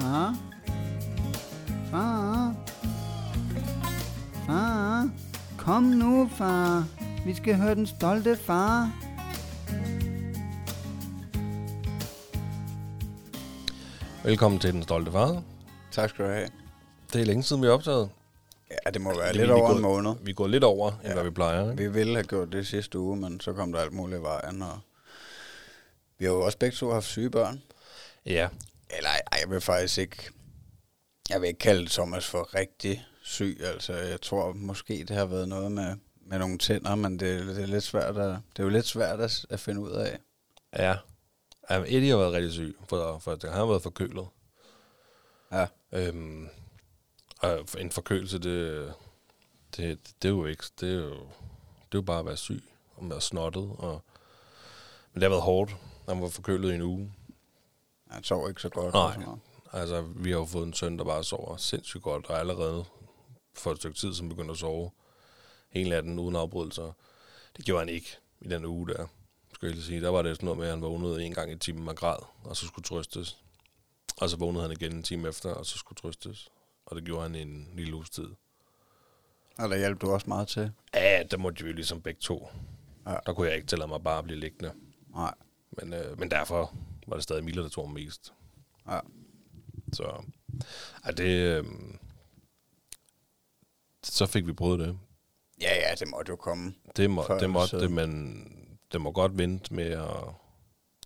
Far? Far? Far? Kom nu, far. Vi skal høre den stolte far. Velkommen til Den Stolte Far. Tak skal du have. Det er længe siden, vi har optaget. Ja, det må være Det lidt vi over en måned. Vi gået lidt over, end Ja. hvad vi plejer. Ikke? Vi ville have gjort det sidste uge, men så kom der alt muligt i vejen. Og vi har jo også begge to haft syge børn. Ja, jeg vil faktisk ikke... Jeg vil ikke kalde Thomas for rigtig syg. Altså, jeg tror måske, det har været noget med, med nogle tænder, men det, det, er lidt svært at, det er jo lidt svært at, at finde ud af. ja. ja Eddie har været rigtig syg, for, for han har været forkølet. Ja, Øhm, og en forkølelse, det, det, det, er jo ikke, det er jo, det er jo bare at være syg og være snottet. Og, men det har været hårdt. Han var forkølet i en uge. Han sov ikke så godt. Nej. og sådan noget. Altså, vi har jo fået en søn, der bare sover sindssygt godt, og allerede for et stykke tid, som begyndte at sove hele natten uden afbrydelser. Det gjorde han ikke i den uge der, skal jeg lige sige. Der var det sådan noget med, at han vågnede en gang i timen og græd, og så skulle trøstes. Og så vågnede han igen en time efter, og så skulle trøstes. Og det gjorde han en lille uges tid. Og der hjalp du også meget til. Ja, der måtte vi jo ligesom begge to. Ja. Der kunne jeg ikke tillade mig bare at blive liggende. Nej. Men, øh, men derfor var det stadig Mille, der tog mest. Ja. Så ej, det, øh, så fik vi prøvet det. Ja, ja, det måtte jo komme. Det, må, det måtte så- det, men det må godt vente med at,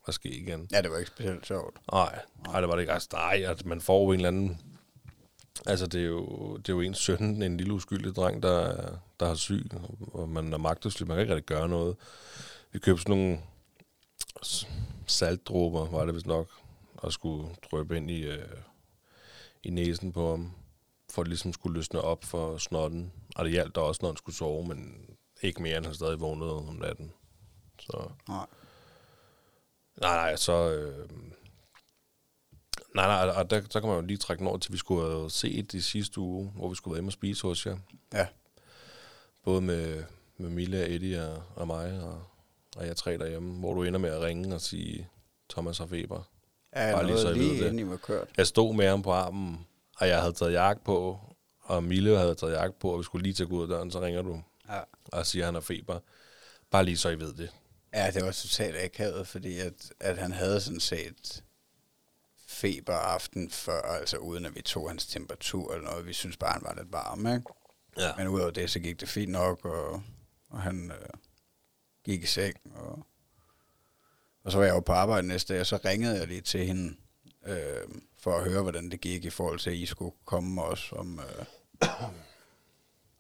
at ske igen. Ja, det var ikke specielt sjovt. Nej, nej, det var det ikke. Altså, nej, at man får jo en eller anden... Altså, det er jo, det er jo ens søn, en lille uskyldig dreng, der, er- der har syg, og man er magtesløs. Man kan ikke rigtig gøre noget. Vi købte sådan nogle saltdråber, var det vist nok, og skulle drøbe ind i, øh, i næsen på ham, for at ligesom skulle løsne op for snotten. Og det hjalp da også, når han skulle sove, men ikke mere, end han stadig vågnede om natten. Så... Nej. Nej, nej, så... Øh, nej, nej, og der, så kan man jo lige trække den over til, vi skulle have set i sidste uge, hvor vi skulle være hjemme og spise hos jer. Ja. Både med, med Mille, Eddie og, og mig, og, og jeg tre derhjemme, hvor du ender med at ringe og sige, Thomas har feber. Ja, Bare lige så ved lige inden I var kørt. Jeg stod med ham på armen, og jeg havde taget jakke på, og Mille havde taget jakke på, og vi skulle lige til at gå ud af døren, så ringer du Ja. og siger, at han har feber. Bare lige så I ved det. Ja, det var totalt akavet, fordi at, at han havde sådan set feber aften før, altså uden at vi tog hans temperatur eller noget. Vi synes bare, han var lidt varm, ikke? Ja. Men udover det, så gik det fint nok, og, og han øh, gik i seng. Og, og så var jeg jo på arbejde næste dag, og så ringede jeg lige til hende, øh, for at høre, hvordan det gik i forhold til, at I skulle komme også om, øh,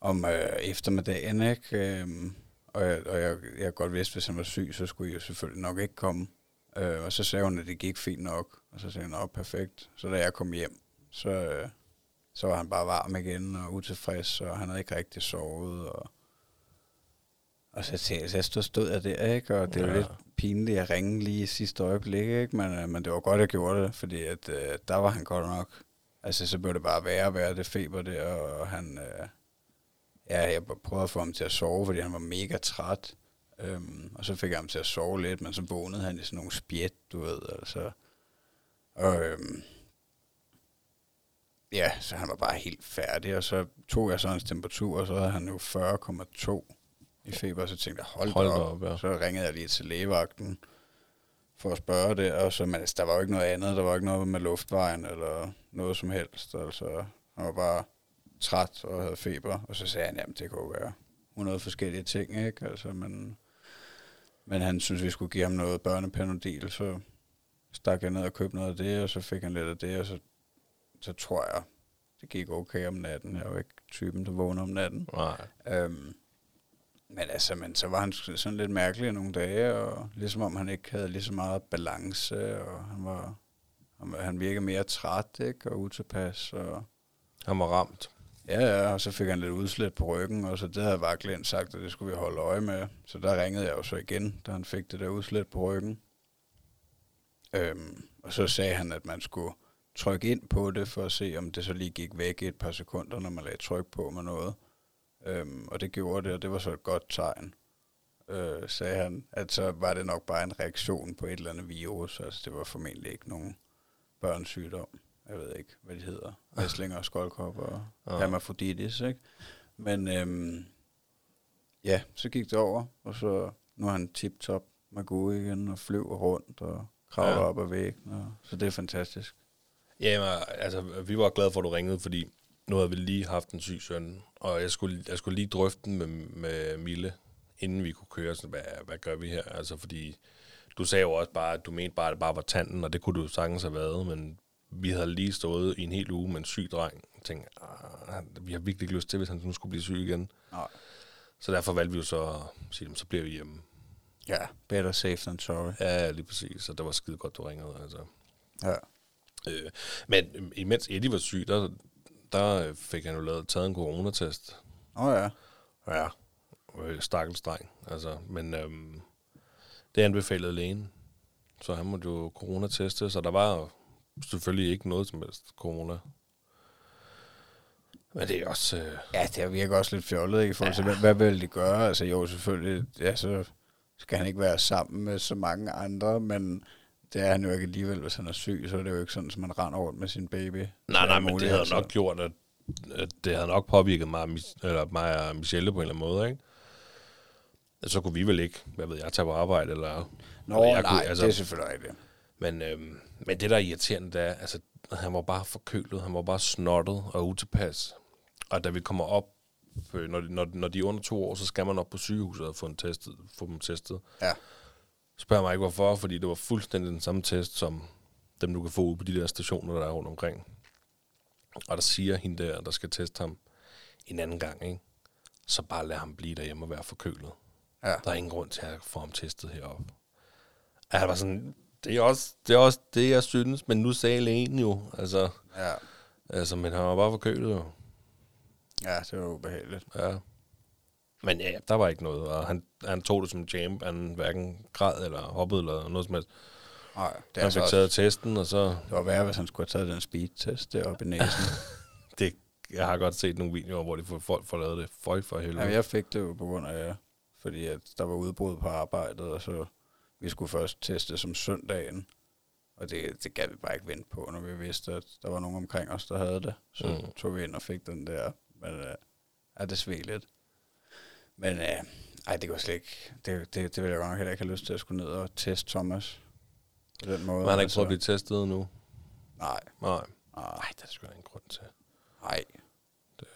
om øh, eftermiddagen, ikke? Øh, og jeg, og jeg, jeg godt vidste, hvis han var syg, så skulle jeg jo selvfølgelig nok ikke komme. Øh, og så sagde hun, at det gik fint nok. Og så sagde hun, at perfekt. Så da jeg kom hjem, så, øh, så var han bare varm igen og utilfreds, og han havde ikke rigtig sovet. Og, og så, så jeg stod, stod jeg der, ikke? Og det var Ja. ja. lidt pinligt at ringe lige i sidste øjeblik, ikke? Men, øh, men det var godt, jeg gjorde det, fordi at, øh, der var han godt nok. Altså, så blev det bare værre og værre, det feber der, og han... Øh, ja, jeg prøvede at få ham til at sove, fordi han var mega træt. Øhm, og så fik jeg ham til at sove lidt, men så vågnede han i sådan nogle spjæt, du ved, altså. Og øhm, ja, så han var bare helt færdig, og så tog jeg så hans temperatur, og så havde han jo 40,2 i feber, så tænkte jeg, hold, Hold op. op, ja. Så ringede jeg lige til lægevagten for at spørge det, og så, men altså, der var jo ikke noget andet, der var ikke noget med luftvejen eller noget som helst, altså han var bare træt og havde feber, og så sagde han, jamen det kunne være 100 forskellige ting, ikke? Altså, men, men han synes, vi skulle give ham noget børnepanodil, så stak jeg ned og købte noget af det, og så fik han lidt af det, og så, så tror jeg, det gik okay om natten. Jeg jo ikke typen, der vågner om natten. Nej. Øhm, men altså, men så var han sådan lidt mærkelig nogle dage, og ligesom om han ikke havde lige så meget balance, og han var, han, virkede mere træt, ikke, og utilpas, og Han var ramt. Ja, ja, og så fik han lidt udslæt på ryggen, og så det havde Vagtlind sagt, at det skulle vi holde øje med. Så der ringede jeg jo så igen, da han fik det der udslæt på ryggen. Øhm, og så sagde han, at man skulle trykke ind på det, for at se, om det så lige gik væk i et par sekunder, når man lagde tryk på med noget. Øhm, og det gjorde det, og det var så et godt tegn. Øh, sagde han, at så var det nok bare en reaktion på et eller andet virus, altså det var formentlig ikke nogen børnsygdom. jeg ved ikke, hvad de hedder, Væslinger, Skoldkop og Ja. Hermaphroditis, ikke? Men øhm, ja, så gik det over, og så nu er han tip-top med gode igen, og flyver rundt og kravler Ja. ja. op ad væggen, og, så det er fantastisk. Ja, men, altså, vi var glade for, at du ringede, fordi nu havde vi lige haft en syg søn, og jeg skulle, jeg skulle lige drøfte den med, med Mille, inden vi kunne køre, sådan, hvad, hvad gør vi her? Altså, fordi du sagde jo også bare, at du mente bare, at det bare var tanden, og det kunne du sagtens have været, men vi havde lige stået i en hel uge med en syg dreng, og tænkte, "Ah, vi har virkelig ikke lyst til, hvis han nu skulle blive syg igen. Nej. Så derfor valgte vi jo så at sige, "Jamen, så bliver vi hjemme. Ja, better safe than sorry. Ja, lige præcis, så det var skide godt, du ringede. Altså. Ja. Øh, men imens Eddie var syg, der, der øh, fik han jo lavet, taget en coronatest. Åh oh, ja. Ja, øh, stakkels dreng. Altså, men øhm, det anbefalede lægen. Så han måtte jo coronateste, så der var selvfølgelig ikke noget som helst corona. Men det er også... Øh, Ja, det virker også lidt fjollet, ikke? I forhold til, hvad, hvad vil de gøre? Altså jo, selvfølgelig, ja, så skal han ikke være sammen med så mange andre, men det er han jo ikke alligevel, hvis han er syg, så er det jo ikke sådan, at man render rundt med sin baby. nej, nej, men det havde altså. nok gjort, at, at det havde nok påvirket mig, eller mig og Michelle på en eller anden måde, ikke? Så kunne vi vel ikke, hvad ved jeg, tage på arbejde, eller... Nå, eller jeg nej, kunne, altså, det er selvfølgelig rigtigt. Men, øhm, men det, der er irriterende, det er, altså, han var bare forkølet, han var bare snottet og utilpas. Og da vi kommer op, øh, når de, når, når de er under to år, så skal man op på sygehuset og få, en testet, få dem testet. Ja. Spørg mig ikke hvorfor, fordi det var fuldstændig den samme test, som dem, du kan få ude på de der stationer, der er rundt omkring. Og der siger hende der, der skal teste ham en anden gang, ikke? så bare lad ham blive derhjemme og være forkølet. Ja. Der er ingen grund til at få ham testet heroppe. Og jeg var sådan, det er, også, det er også det, jeg synes, men nu sagde lægen jo, altså, Ja. altså men han var bare forkølet jo. ja, det var ubehageligt. Ja. Men ja, der var ikke noget, og han, han tog det som en champ, han hverken græd eller hoppede eller noget som helst. Nej, det er Han altså fik også, taget testen, og så, det var værre, hvis han skulle have taget den speedtest deroppe i næsen. det, jeg har godt set nogle videoer, hvor de får, folk får lavet det. Føj for helvede. Jamen, jeg fik det jo på grund af, fordi at der var udbrud på arbejdet, og så vi skulle først teste som søndagen. Og det, det gad vi bare ikke vente på, når vi vidste, at der var nogen omkring os, der havde det. Så Mm. mm. tog vi ind og fik den der. Men uh, ja, det sved lidt. Men uh, ej, det går slet ikke. Det, det, det vil jeg godt nok heller ikke have lyst til at skulle ned og teste Thomas. På den måde. Men han har ikke altså. prøvet at blive testet nu. Nej, Nej. nej, det er sgu da ingen grund til. nej. Det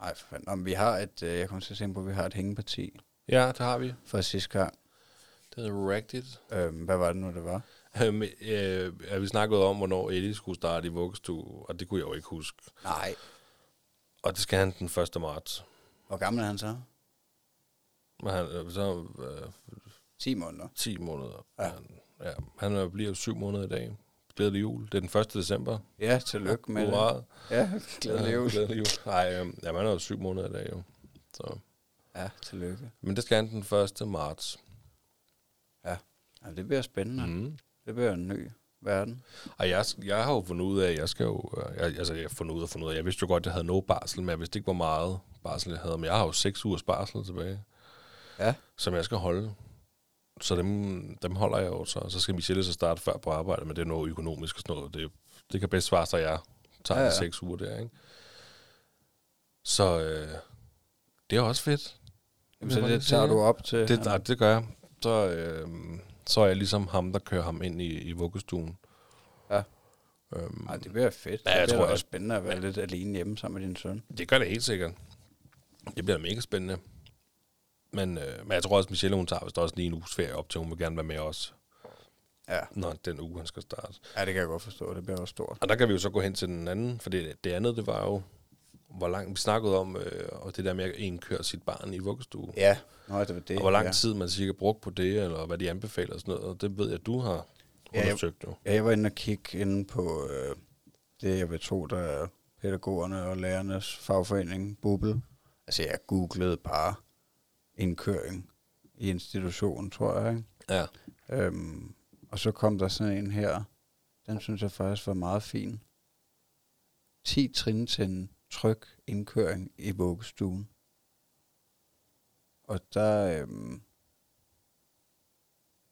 Nej, for fanden. Om vi har et, øh, jeg kommer til at tænke på, at vi har et hængeparti Ja, det har vi. fra sidste gang. Det er rigtigt. Øhm, hvad var det nu, det var? Øhm, øh, øh, vi snakkede om, hvornår Eddie skulle starte i vuggestue, og det kunne jeg jo ikke huske. Nej. Og det skal han den 1. marts. Hvor gammel er han så? Men han, øh, så øh, 10 måneder. 10 måneder. Ja. Han, ja, han bliver jo 7 måneder i dag. Glædelig jul. Det er den 1. december. Ja, tillykke med det. Hurra. Ja, glædelig jul. Ja, glædelig jul. Nej, øh, jamen, han er jo 7 måneder i dag jo. Så. Ja, tillykke. Men det skal han den 1. marts. Ja, det bliver spændende. Mm. Det bliver en ny verden. Og jeg, jeg har jo fundet ud af, at jeg skal jo... øh, Jeg, altså, jeg har fundet ud af, fundet ud af. Jeg vidste jo godt, at jeg havde noget barsel, men jeg vidste ikke, hvor meget barsel jeg havde. Men jeg har jo 6 ugers barsel tilbage. Ja. som jeg skal holde. Så dem, dem holder jeg jo så. Så skal Michelle så starte før på arbejde, men det er noget økonomisk og sådan noget. Det, det kan bedst svare sig, jeg tager Ja, ja, ja. ja. seks uger der, ikke? Så øh, det er også fedt. Jamen, så det tager du op til. Det, nej, det gør jeg. Så, øh, så er jeg ligesom ham, der kører ham ind i, i vuggestuen. Ja. Øhm, Ej, det bliver fedt. Ja, det jeg bliver tror, også spændende at være lidt alene hjemme sammen med din søn. Det gør det helt sikkert. Det bliver mega spændende. Men, øh, men jeg tror også, at Michelle, hun tager vist også lige en uges ferie op til. Hun vil gerne være med os, Ja. når den uge, han skal starte. ja, det kan jeg godt forstå. Det bliver også stort. Og der kan vi jo så gå hen til den anden, for det, det andet, det var jo, hvor langt vi snakkede om, øh, og det der med at indkøre sit barn i vuggestue. Ja, Nå, det var det. og hvor lang ja. tid man cirka brugt på det, eller hvad de anbefaler og sådan noget. Og det ved jeg, du har Ja, jeg- undersøgt jo. Ja, jeg var inde og kigge inde på øh, det, jeg vil tro, der er pædagogerne og lærernes fagforening, Bubble. Altså, jeg googlede bare indkøring i institutionen, tror jeg, ikke? Ja. Øhm, og så kom der sådan en her, den synes jeg faktisk var meget fin. 10 trin til en tryg indkøring i vuggestuen. Og der øhm,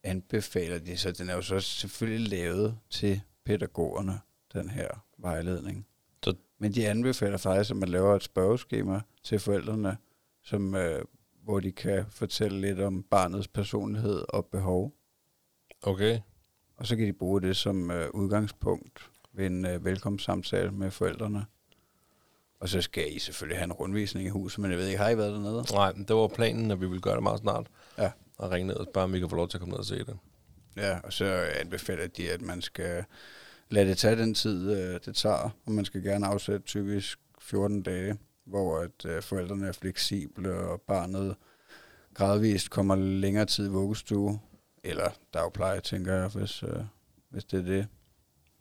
anbefaler de, så den er jo så selvfølgelig lavet til pædagogerne, den her vejledning. Så- Men de anbefaler faktisk, at man laver et spørgeskema til forældrene, som, øh, hvor de kan fortælle lidt om barnets personlighed og behov. Okay. Og så kan de bruge det som øh, udgangspunkt ved en øh, velkomstsamtale med forældrene. Og så skal I selvfølgelig have en rundvisning i huset, men jeg ved ikke, har I været dernede? Nej, men det var planen, at vi ville gøre det meget snart. Ja. Og ringe ned og spørge, om vi kan få lov til at komme ned og se det. Ja, og så anbefaler de, at man skal lade det tage den tid, øh, det tager, og man skal gerne afsætte typisk 14 dage, hvor at øh, forældrene er fleksible, og barnet gradvist kommer længere tid i vuggestue, eller dagpleje, tænker jeg, hvis, øh, hvis det er det.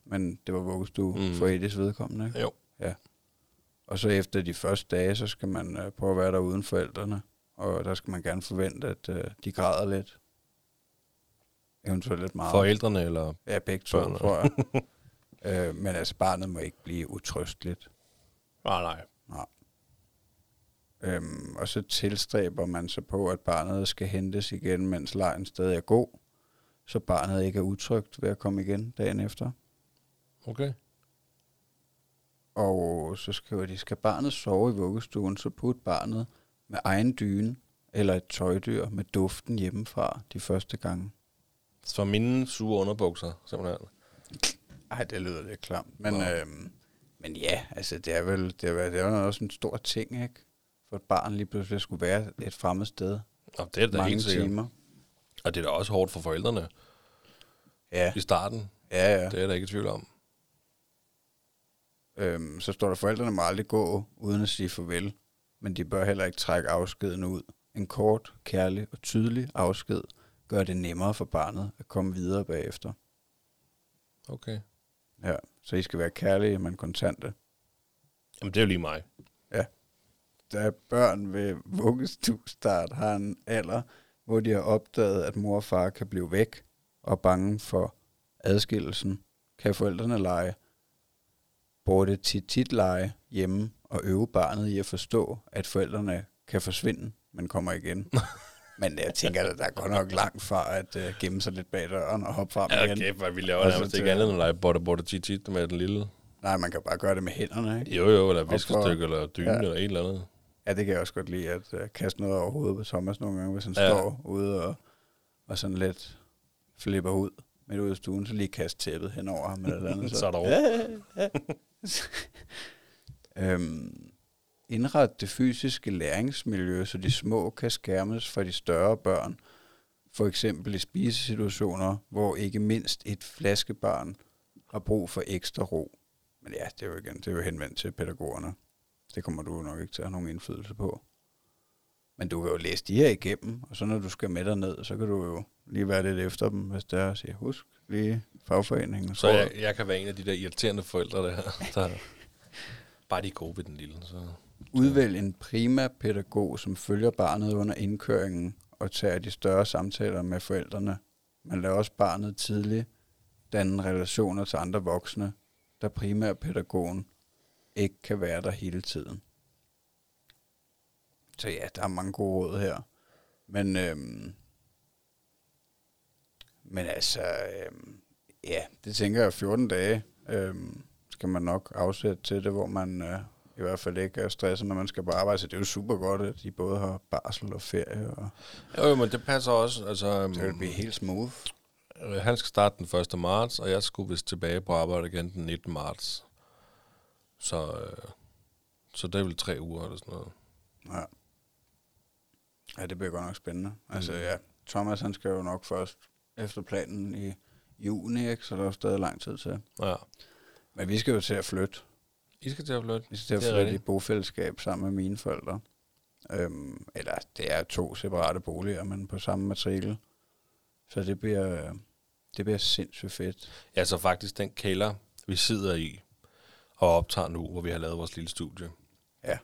Men det var vuggestue Mm. for Edis vedkommende, ikke? Jo. Og så efter de første dage, så skal man øh, prøve at være der uden forældrene, og der skal man gerne forvente, at øh, de græder lidt. Eventuelt lidt meget. Forældrene eller... Ja, begge to, Børnene. tror jeg. øh, men altså, barnet må ikke blive utrøsteligt. Nej, nej. Øhm, og så tilstræber man sig på, at barnet skal hentes igen, mens lejen stadig er god, så barnet ikke er utrygt ved at komme igen dagen efter. Okay. Og så skriver de, skal barnet sove i vuggestuen, så put barnet med egen dyne eller et tøjdyr med duften hjemmefra de første gange. Så mine sure underbukser, simpelthen. Ej, det lyder lidt klamt. Men, Nå. øhm, men ja, altså det er vel det er, det er også en stor ting, ikke? For et barn lige pludselig skulle være et fremmed sted Og det er da mange helt sikkert. timer. Og det er da også hårdt for forældrene Ja, i starten. ja, ja. Det er da ikke i tvivl om. Øhm, så står der, forældrene må aldrig gå uden at sige farvel, men de bør heller ikke trække afskeden ud. En kort, kærlig og tydelig afsked gør det nemmere for barnet at komme videre bagefter. Okay. Ja, så I skal være kærlige, men kontante. Jamen, det er jo lige mig. Da børn ved vuggestuestart har en alder, hvor de har opdaget, at mor og far kan blive væk og bange for adskillelsen, kan forældrene lege borte tit tit lege hjemme og øve barnet i at forstå, at forældrene kan forsvinde, men kommer igen. men jeg tænker, at der er godt nok langt fra at uh, gemme sig lidt bag døren og hoppe frem Ja, igen. okay, for vi laver Og nærmest ikke til- andet end at lege botte botte tit tit med den lille. Nej, man kan bare gøre det med hænderne, ikke? Jo, jo, eller viskestykke, eller dyne, Ja. eller et eller andet. Ja, det kan jeg også godt lide, at uh, kaste noget over hovedet på Thomas nogle gange, hvis han Ja. står ude og, og sådan lidt flipper ud midt ude i stuen, så lige kaste tæppet hen over ham eller et eller andet. Så er der ro. ja, ja. øhm, indret det fysiske læringsmiljø, så de små kan skærmes fra de større børn. For eksempel i spisesituationer, hvor ikke mindst et flaskebarn har brug for ekstra ro. Men ja, det er jo igen, det er jo henvendt til pædagogerne. Det kommer du nok ikke til at have nogen indflydelse på. Men du kan jo læse de her igennem, og så når du skal med derned, så kan du jo lige være lidt efter dem, hvis det er at sige, husk lige fagforeningen. Så jeg, jeg kan være en af de der irriterende forældre, der, der bare de er gode ved den lille. Så. Udvælg en prima pædagog, som følger barnet under indkøringen og tager de større samtaler med forældrene. Man lader også barnet tidligt danne relationer til andre voksne, da primærpædagogen ikke kan være der hele tiden. Så ja, der er mange gode råd her. Men, øhm, men altså, øhm, ja, det tænker jeg 14 dage øhm, skal man nok afsætte til det, hvor man øh, i hvert fald ikke er stresset, når man skal på arbejde. Så det er jo super godt, at de både har barsel og ferie, og Jo, jo, men det passer også. Altså, det vil blive helt smooth. øh, han skal starte den 1. marts, og jeg skulle vist tilbage på arbejde igen den 19. marts. Så, øh, så det er vel tre uger eller sådan noget. Ja. ja, det bliver godt nok spændende. Altså Mm. ja, Thomas han skal jo nok først efter planen i juni, ikke? så der er stadig lang tid til. Ja. Men vi skal jo til at flytte. I skal til at flytte. Vi skal til at flytte i bofællesskab sammen med mine forældre. Øhm, eller det er to separate boliger, men på samme matrikel. Så det bliver, det bliver sindssygt fedt. Ja, så faktisk den kælder, vi sidder i og optager nu, hvor vi har lavet vores lille studie. Ja.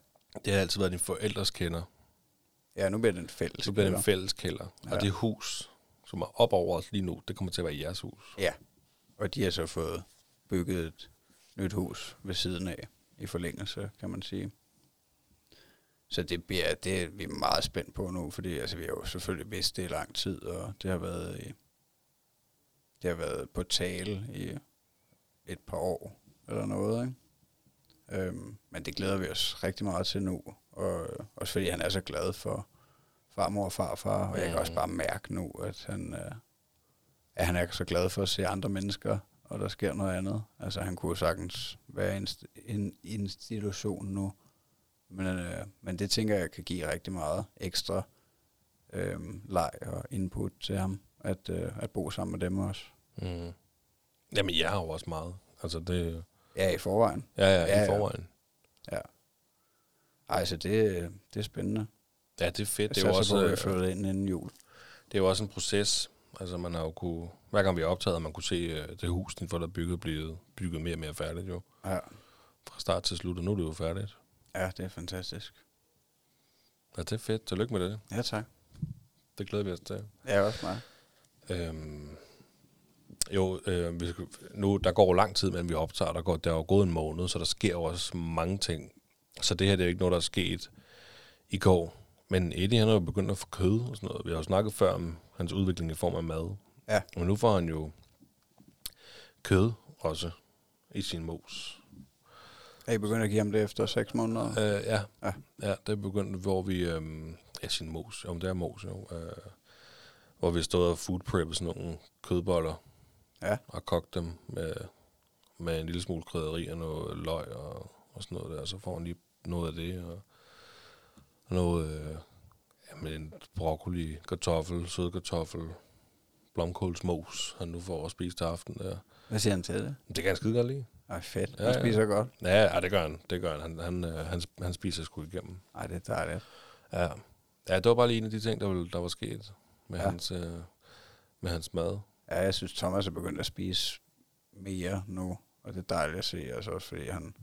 Det har altid været din forældres kælder. Ja, nu bliver det en fælles. Så bliver det en fælles kælder. Ja. Og det hus, som er op over os lige nu, det kommer til at være jeres hus. Ja, og de har så fået bygget et nyt hus ved siden af, i forlængelse, kan man sige. Så det bliver, det er vi er meget spændt på nu, fordi altså, vi har jo selvfølgelig vidst det i lang tid, og det har været, i, det har været på tale i et par år. eller noget, ikke? Øhm, men det glæder vi os rigtig meget til nu, og også fordi han er så glad for farmor og farfar, og jeg kan også bare mærke nu, at han, øh, at han er så glad for at se andre mennesker, og der sker noget andet. Altså han kunne sagtens være en, en institution nu, men, øh, men det tænker jeg kan give rigtig meget ekstra øh, leg og input til ham, at, øh, at bo sammen med dem også. Mm. Jamen, jeg har jo også meget. Altså, det... Ja, i forvejen. Ja, ja, Ja, ja ja. i forvejen. Ja. Ej, så det, det er spændende. Ja, det er fedt. Jeg Det er, jo satser på, at vi også, flytter ind inden jul. det er jo også en proces. Altså, man har jo kunne... Hver gang vi har optaget, man kunne se øh, det hus, den for der er bygget, blive bygget mere og mere færdigt jo. Ja. Fra start til slut, og nu er det jo færdigt. ja, det er fantastisk. Ja, det er fedt. Tillykke med det. Ja, tak. Det glæder vi os til. Ja, også mig. Øhm, jo, øh, vi nu, der går lang tid, men vi optager. Der, går, der er jo gået en måned, så der sker jo også mange ting. Så det her det er jo ikke noget, der er sket i går. Men Eddie, han er jo begyndt at få kød og sådan noget. Vi har jo snakket før om hans udvikling i form af mad. Ja. Men nu får han jo kød også i sin mos. Er I begyndt at give ham det efter 6 måneder? Øh, ja. Ja. ja. det er begyndt, hvor vi... Øhm, ja, sin mos. Men det er mos, jo. Øh, hvor vi stod og food prep sådan nogle kødboller. Ja. Og kogte dem med, med en lille smule krydderi og noget løg og, og sådan noget der. Så får han lige noget af det. Og noget... Øh, ja, med en broccoli, kartoffel, sød kartoffel, blomkålsmos, han nu får at spise til aften der. Hvad siger han til det? Det kan han skide godt lide. Ej, fedt. Ja, Han ja. spiser godt. Ja, ja, det gør han. Det gør han. Han, han, øh, han, han spiser sgu igennem. Ej, det er dejligt. Ja. ja, det var bare lige en af de ting, der, var- der var sket med, Ja. ja. hans, øh, med hans mad. Ja, jeg synes, Thomas er begyndt at spise mere nu, og det er dejligt at se, altså også fordi han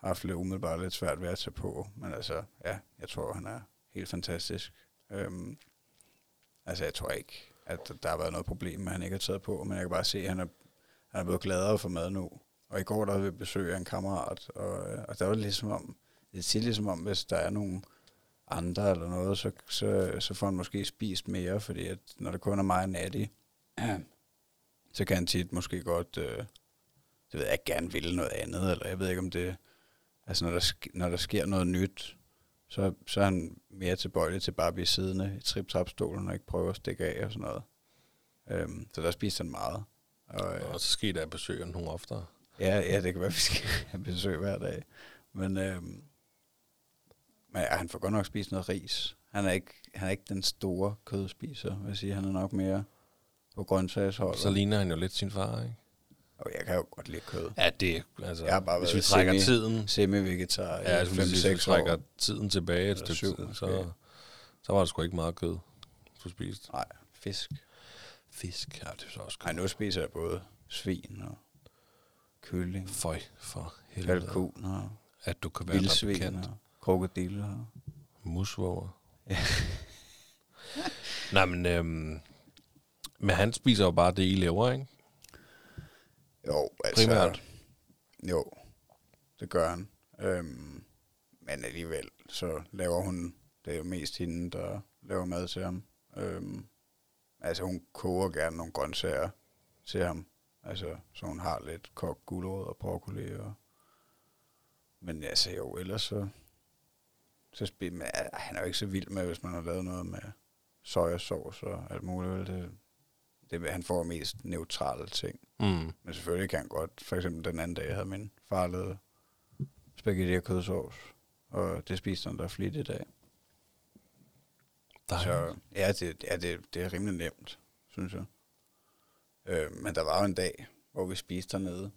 har haft lidt umiddelbart lidt svært ved at tage på, men altså, ja, jeg tror, han er helt fantastisk. Øhm, altså, jeg tror ikke, at der har været noget problem med, at han ikke har taget på, men jeg kan bare se, at han er, han er blevet gladere for mad nu. Og i går, der havde vi besøg af en kammerat, og, og der var det ligesom om, det siger ligesom om, hvis der er nogle andre eller noget, så, så, så får han måske spist mere, fordi at når det kun er mig og Natty, så kan han tit måske godt, øh, det ved jeg, gerne ville noget andet, eller jeg ved ikke om det, altså når der, sk- når der sker noget nyt, så, så er han mere tilbøjelig til bare at blive siddende i trip-trap-stolen og ikke prøve at stikke af og sådan noget. Øhm, så der spiser han meget. Og, øh, Og så skete der besøg nogle oftere. Ja, ja, det kan være, vi skal have besøg hver dag. Men, øhm, men ja, han får godt nok spist noget ris. Han er ikke, han er ikke den store kødspiser, vil jeg sige. Han er nok mere på grøntsagsholdet. Så ligner han jo lidt sin far, ikke? Og jeg kan jo godt lide kød. Ja, det altså, Jeg har bare hvis vi trækker semi- tiden, Semi-vegetar ja, i altså, hvis vi 5-6 trækker år. tiden tilbage et stykke tid, så, så var der sgu ikke meget kød, du spiste. Nej, fisk. Fisk, ja, det er så også Nej, nu spiser jeg både svin og kylling, Føj, for helvede. kalkun og At du kan være der vildsvin bekendt. krokodiller. Musvåger. Ja. Nej, men, øhm, men han spiser jo bare det, I laver, ikke? Jo, altså... Primært. Jo, det gør han. Øhm, men alligevel, så laver hun... Det er jo mest hende, der laver mad til ham. Øhm, altså, hun koger gerne nogle grøntsager til ham. Altså, så hun har lidt kogt gulerod og broccoli. Og, men altså, jo, ellers så... så spi- men, ah, han er jo ikke så vild med, hvis man har lavet noget med sojasauce og alt muligt. Det, det, han får mest neutrale ting. Mm. Men selvfølgelig kan han godt. For eksempel den anden dag havde min far lavet spaghetti og kødsovs. Og det spiste han der flittigt af. Der Så ja, det, ja det, det er rimelig nemt, synes jeg. Øh, men der var jo en dag, hvor vi spiste dernede.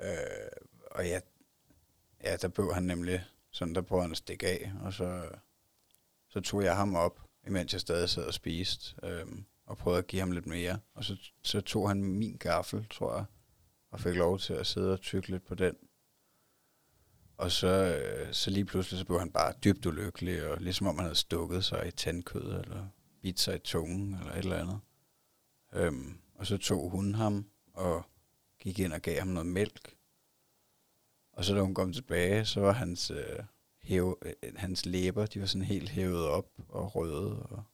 Øh, og ja, ja, der blev han nemlig sådan, der prøvede han at stikke af. Og så, så tog jeg ham op, imens jeg stadig sad og spiste. Øh, og prøvede at give ham lidt mere. Og så, så tog han min gaffel, tror jeg, og fik lov til at sidde og tykke lidt på den. Og så, øh, så lige pludselig så blev han bare dybt ulykkelig, og ligesom om han havde stukket sig i tandkød, eller bidt sig i tungen, eller et eller andet. Øhm, og så tog hun ham, og gik ind og gav ham noget mælk. Og så da hun kom tilbage, så var hans, øh, hæve, øh, hans læber, de var sådan helt hævet op og røde, og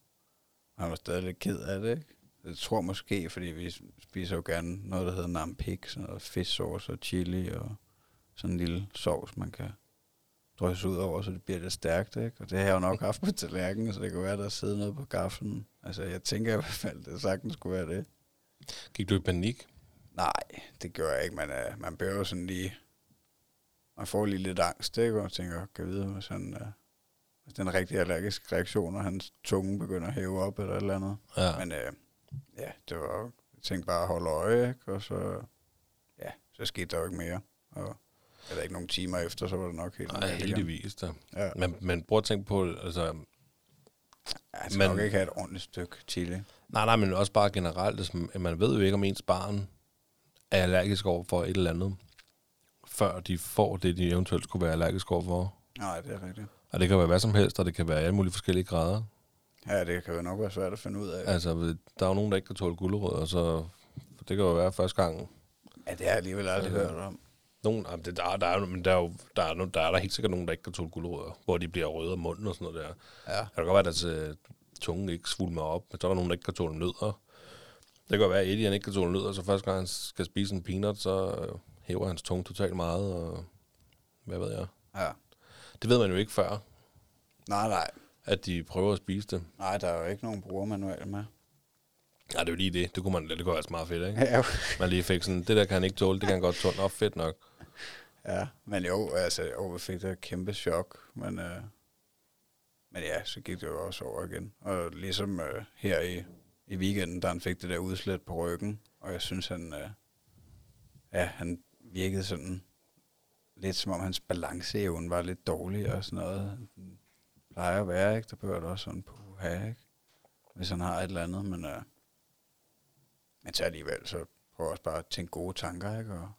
han var stadig lidt ked af det, ikke? jeg tror måske, fordi vi spiser jo gerne noget, der hedder nampik, sådan noget fisksauce og chili og sådan en lille sovs, man kan drysse ud over, så det bliver lidt stærkt, ikke? Og det har jeg jo nok haft på tallerkenen, så det kan være, der sidder noget på gaflen. Altså, jeg tænker i hvert fald, det sagtens skulle være det. Gik du i panik? Nej, det gør jeg ikke. Man, uh, man bliver jo sådan lige... Man får lige lidt angst, ikke? Og tænker, kan jeg vide, hvis, han, uh, hvis den rigtige allergiske reaktion, og hans tunge begynder at hæve op eller et eller andet. Ja. Men uh, ja, det var jeg tænkte bare at holde øje, ikke? Og så, ja, så skete der jo ikke mere. Og eller ikke nogle timer efter, så var det nok helt Nej, heldigvis da. Ja, Men, men prøv at tænke på, altså, jeg skal men- nok ikke have et ordentligt stykke chili. nej, nej, men også bare generelt, altså, man ved jo ikke, om ens barn er allergisk over for et eller andet, før de får det, de eventuelt skulle være allergisk over for. Nej, det er rigtigt. Og det kan være hvad som helst, og det kan være alle mulige forskellige grader. Ja, det kan jo nok være svært at finde ud af. Altså, der er jo nogen, der ikke kan tåle gulerødder, så det kan jo være første gang. Ja, det har jeg alligevel aldrig Altså, hørt om. Nogen, jamen, det, der, der, er, men der, er jo, der, er, der er der helt sikkert nogen, der ikke kan tåle gulerødder, hvor de bliver røde om munden og sådan noget der. Ja. Det kan godt være, at deres øh, tunge ikke svulmer op, men så er der nogen, der ikke kan tåle nødder. Det kan godt være, at Eddie han ikke kan tåle nødder, så første gang han skal spise en peanut, så øh, hæver hans tunge totalt meget, og hvad ved jeg. Ja. Det ved man jo ikke før, Nej, nej. at de prøver at spise det. Nej, der er jo ikke nogen brugermanual med. Nej, det er jo lige det. Det kunne, man, det kunne være meget fedt, ikke? Ja, Man lige fik sådan, det der kan han ikke tåle, det kan han godt tåle. Nå, fedt nok. ja. men jo, altså, jo, vi fik da et kæmpe chok, men, øh, men ja, så gik det jo også over igen. Og ligesom øh, her i, i weekenden, da han fik det der udslæt på ryggen, og jeg synes, han, øh, ja, han virkede sådan lidt som om hans balanceevne var lidt dårlig og sådan noget. Den plejer at være, ikke? Der behøver det også sådan på have, ikke? Hvis han har et eller andet, men, øh, men så alligevel, så prøv også bare at tænke gode tanker, ikke? Og,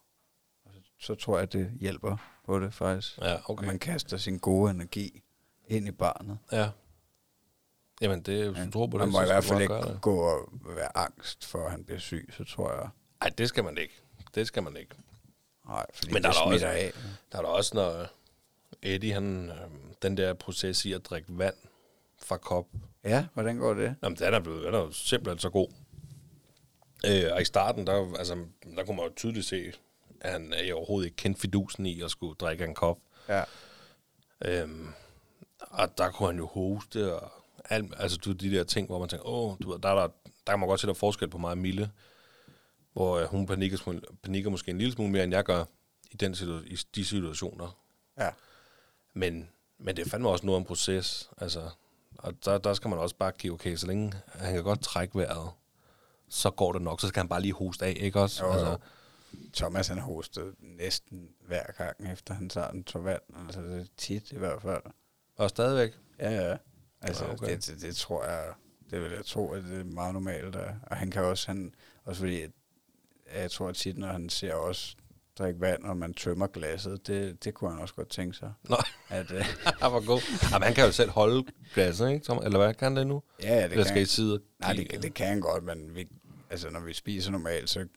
og så, så tror jeg, det hjælper på det faktisk. Ja, Okay. man kaster sin gode energi ind i barnet. Ja. Jamen, det, hvis Ja. tror på det, Man må i hvert fald ikke gå og være angst for, at han bliver syg, så tror jeg, Ej, det skal man ikke. Det skal man ikke. Nej, fordi Men der det er der også- af. Der er der også, når Eddie, han, øh, den der proces i at drikke vand fra kop, Ja, hvordan går det? jamen, den er, blevet, den er jo simpelthen så god. Øh, og i starten, der, altså, der kunne man jo tydeligt se, at han øh, overhovedet ikke kendte fidusen i at skulle drikke en kop. Ja, Øhm, og der kunne han jo hoste, og alt, altså du, de der ting, hvor man tænker, åh, du der, er der, der kan man godt se, der er forskel på mig og Mille, hvor øh, hun panikker, panikker måske en lille smule mere, end jeg gør i, den situ- i de situationer. ja. Men, men det er fandme også noget om proces, altså, og der, der skal man også bare give, okay, så længe han kan godt trække vejret, så går det nok, så skal han bare lige hoste af, ikke også? Jo, jo. altså, Thomas han hostede næsten hver gang, efter han tager en tår vand. Altså det er tit i hvert fald. og stadigvæk. Ja, ja. Altså, Ja, okay. det, det, det, tror jeg, det vil jeg tro, at det er meget normalt. Og, han kan også, han, også fordi, jeg tror at tit, når han ser os drikke vand, og man tømmer glasset, det, det kunne han også godt tænke sig. Nå, At, øh, han var god. Jamen, han kan jo selv holde glasset, ikke? Tom? Eller hvad kan han det nu? ja, det Eller kan skal I sidde nej, det, det kan han godt, men vi, altså, når vi spiser normalt, så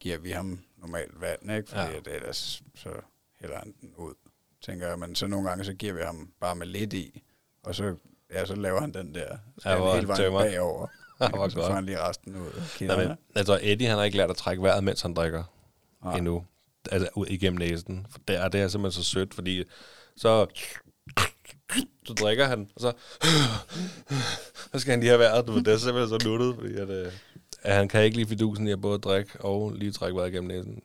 giver vi ham normalt vand, ikke? Fordi Ja. at ellers så hælder han den ud, tænker jeg. Men så nogle gange, så giver vi ham bare med lidt i, og så, ja, så laver han den der, så Ja, han han hele vejen tømmer. bagover. Så godt. får han lige resten ud Nej, men, altså, Eddie, han har ikke lært at trække vejret, mens han drikker Nej. endnu. Altså, ud igennem næsen. For det er, det er simpelthen så sødt, fordi så, så drikker han, og så, så skal han lige have vejret. Du det er simpelthen så nuttet, fordi at, øh, at han kan ikke lige fidusen i at både drikke og lige trække vejret igennem næsen.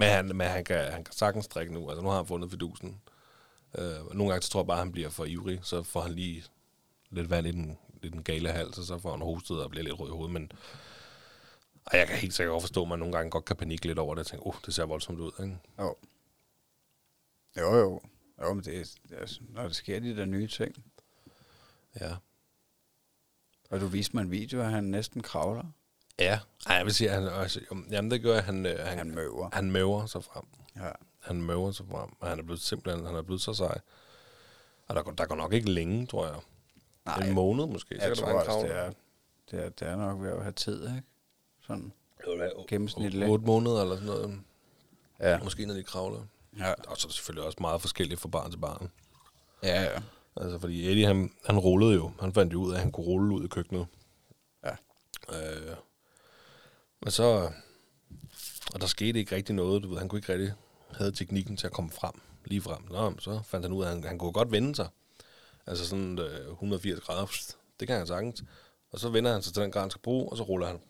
Men, han, men han, kan, han kan sagtens drikke nu. Altså, nu har han fundet fidusen. Øh, nogle gange så tror jeg bare, at han bliver for ivrig. Så får han lige lidt vand i den, i den gale hals, og så får han hostet og bliver lidt rød i hovedet. Men og jeg kan helt sikkert forstå, at man nogle gange godt kan panikke lidt over det. Jeg tænker, oh, det ser voldsomt ud. Ikke? jo. jo, jo. Jo, men det, er- det er, når der sker de der nye ting. Ja. Og du viste mig en video, at han næsten kravler. Ja. Ej, jeg vil sige, at han, altså, jamen det gør, at han, øh, han, Han møver. han møver sig frem. Ja. Han møver sig frem, og han er blevet simpelthen, han er blevet så sej. Og der, går- der går nok ikke længe, tror jeg. Nej, en måned måske. jeg det tror også, det er, det, er, det er nok ved at have tid, ikke? Sådan. Gennemsnitligt. 8 måneder eller sådan noget. Ja. Måske når de kravler. Ja, Og så er det selvfølgelig også meget forskelligt fra barn til barn. ja, ja. Altså, fordi Eddie, han, han rullede jo. Han fandt jo ud af, at han kunne rulle ud i køkkenet. Ja. Øh, Men så... Og der skete ikke rigtig noget, du ved. Han kunne ikke rigtig have teknikken til at komme frem, lige frem. Nå, så fandt han ud af, at han, han kunne godt vende sig. Altså sådan øh, 180 grader. Pst, Det kan han sagtens. Og så vender han sig til den grad, han skal bruge, og så ruller han.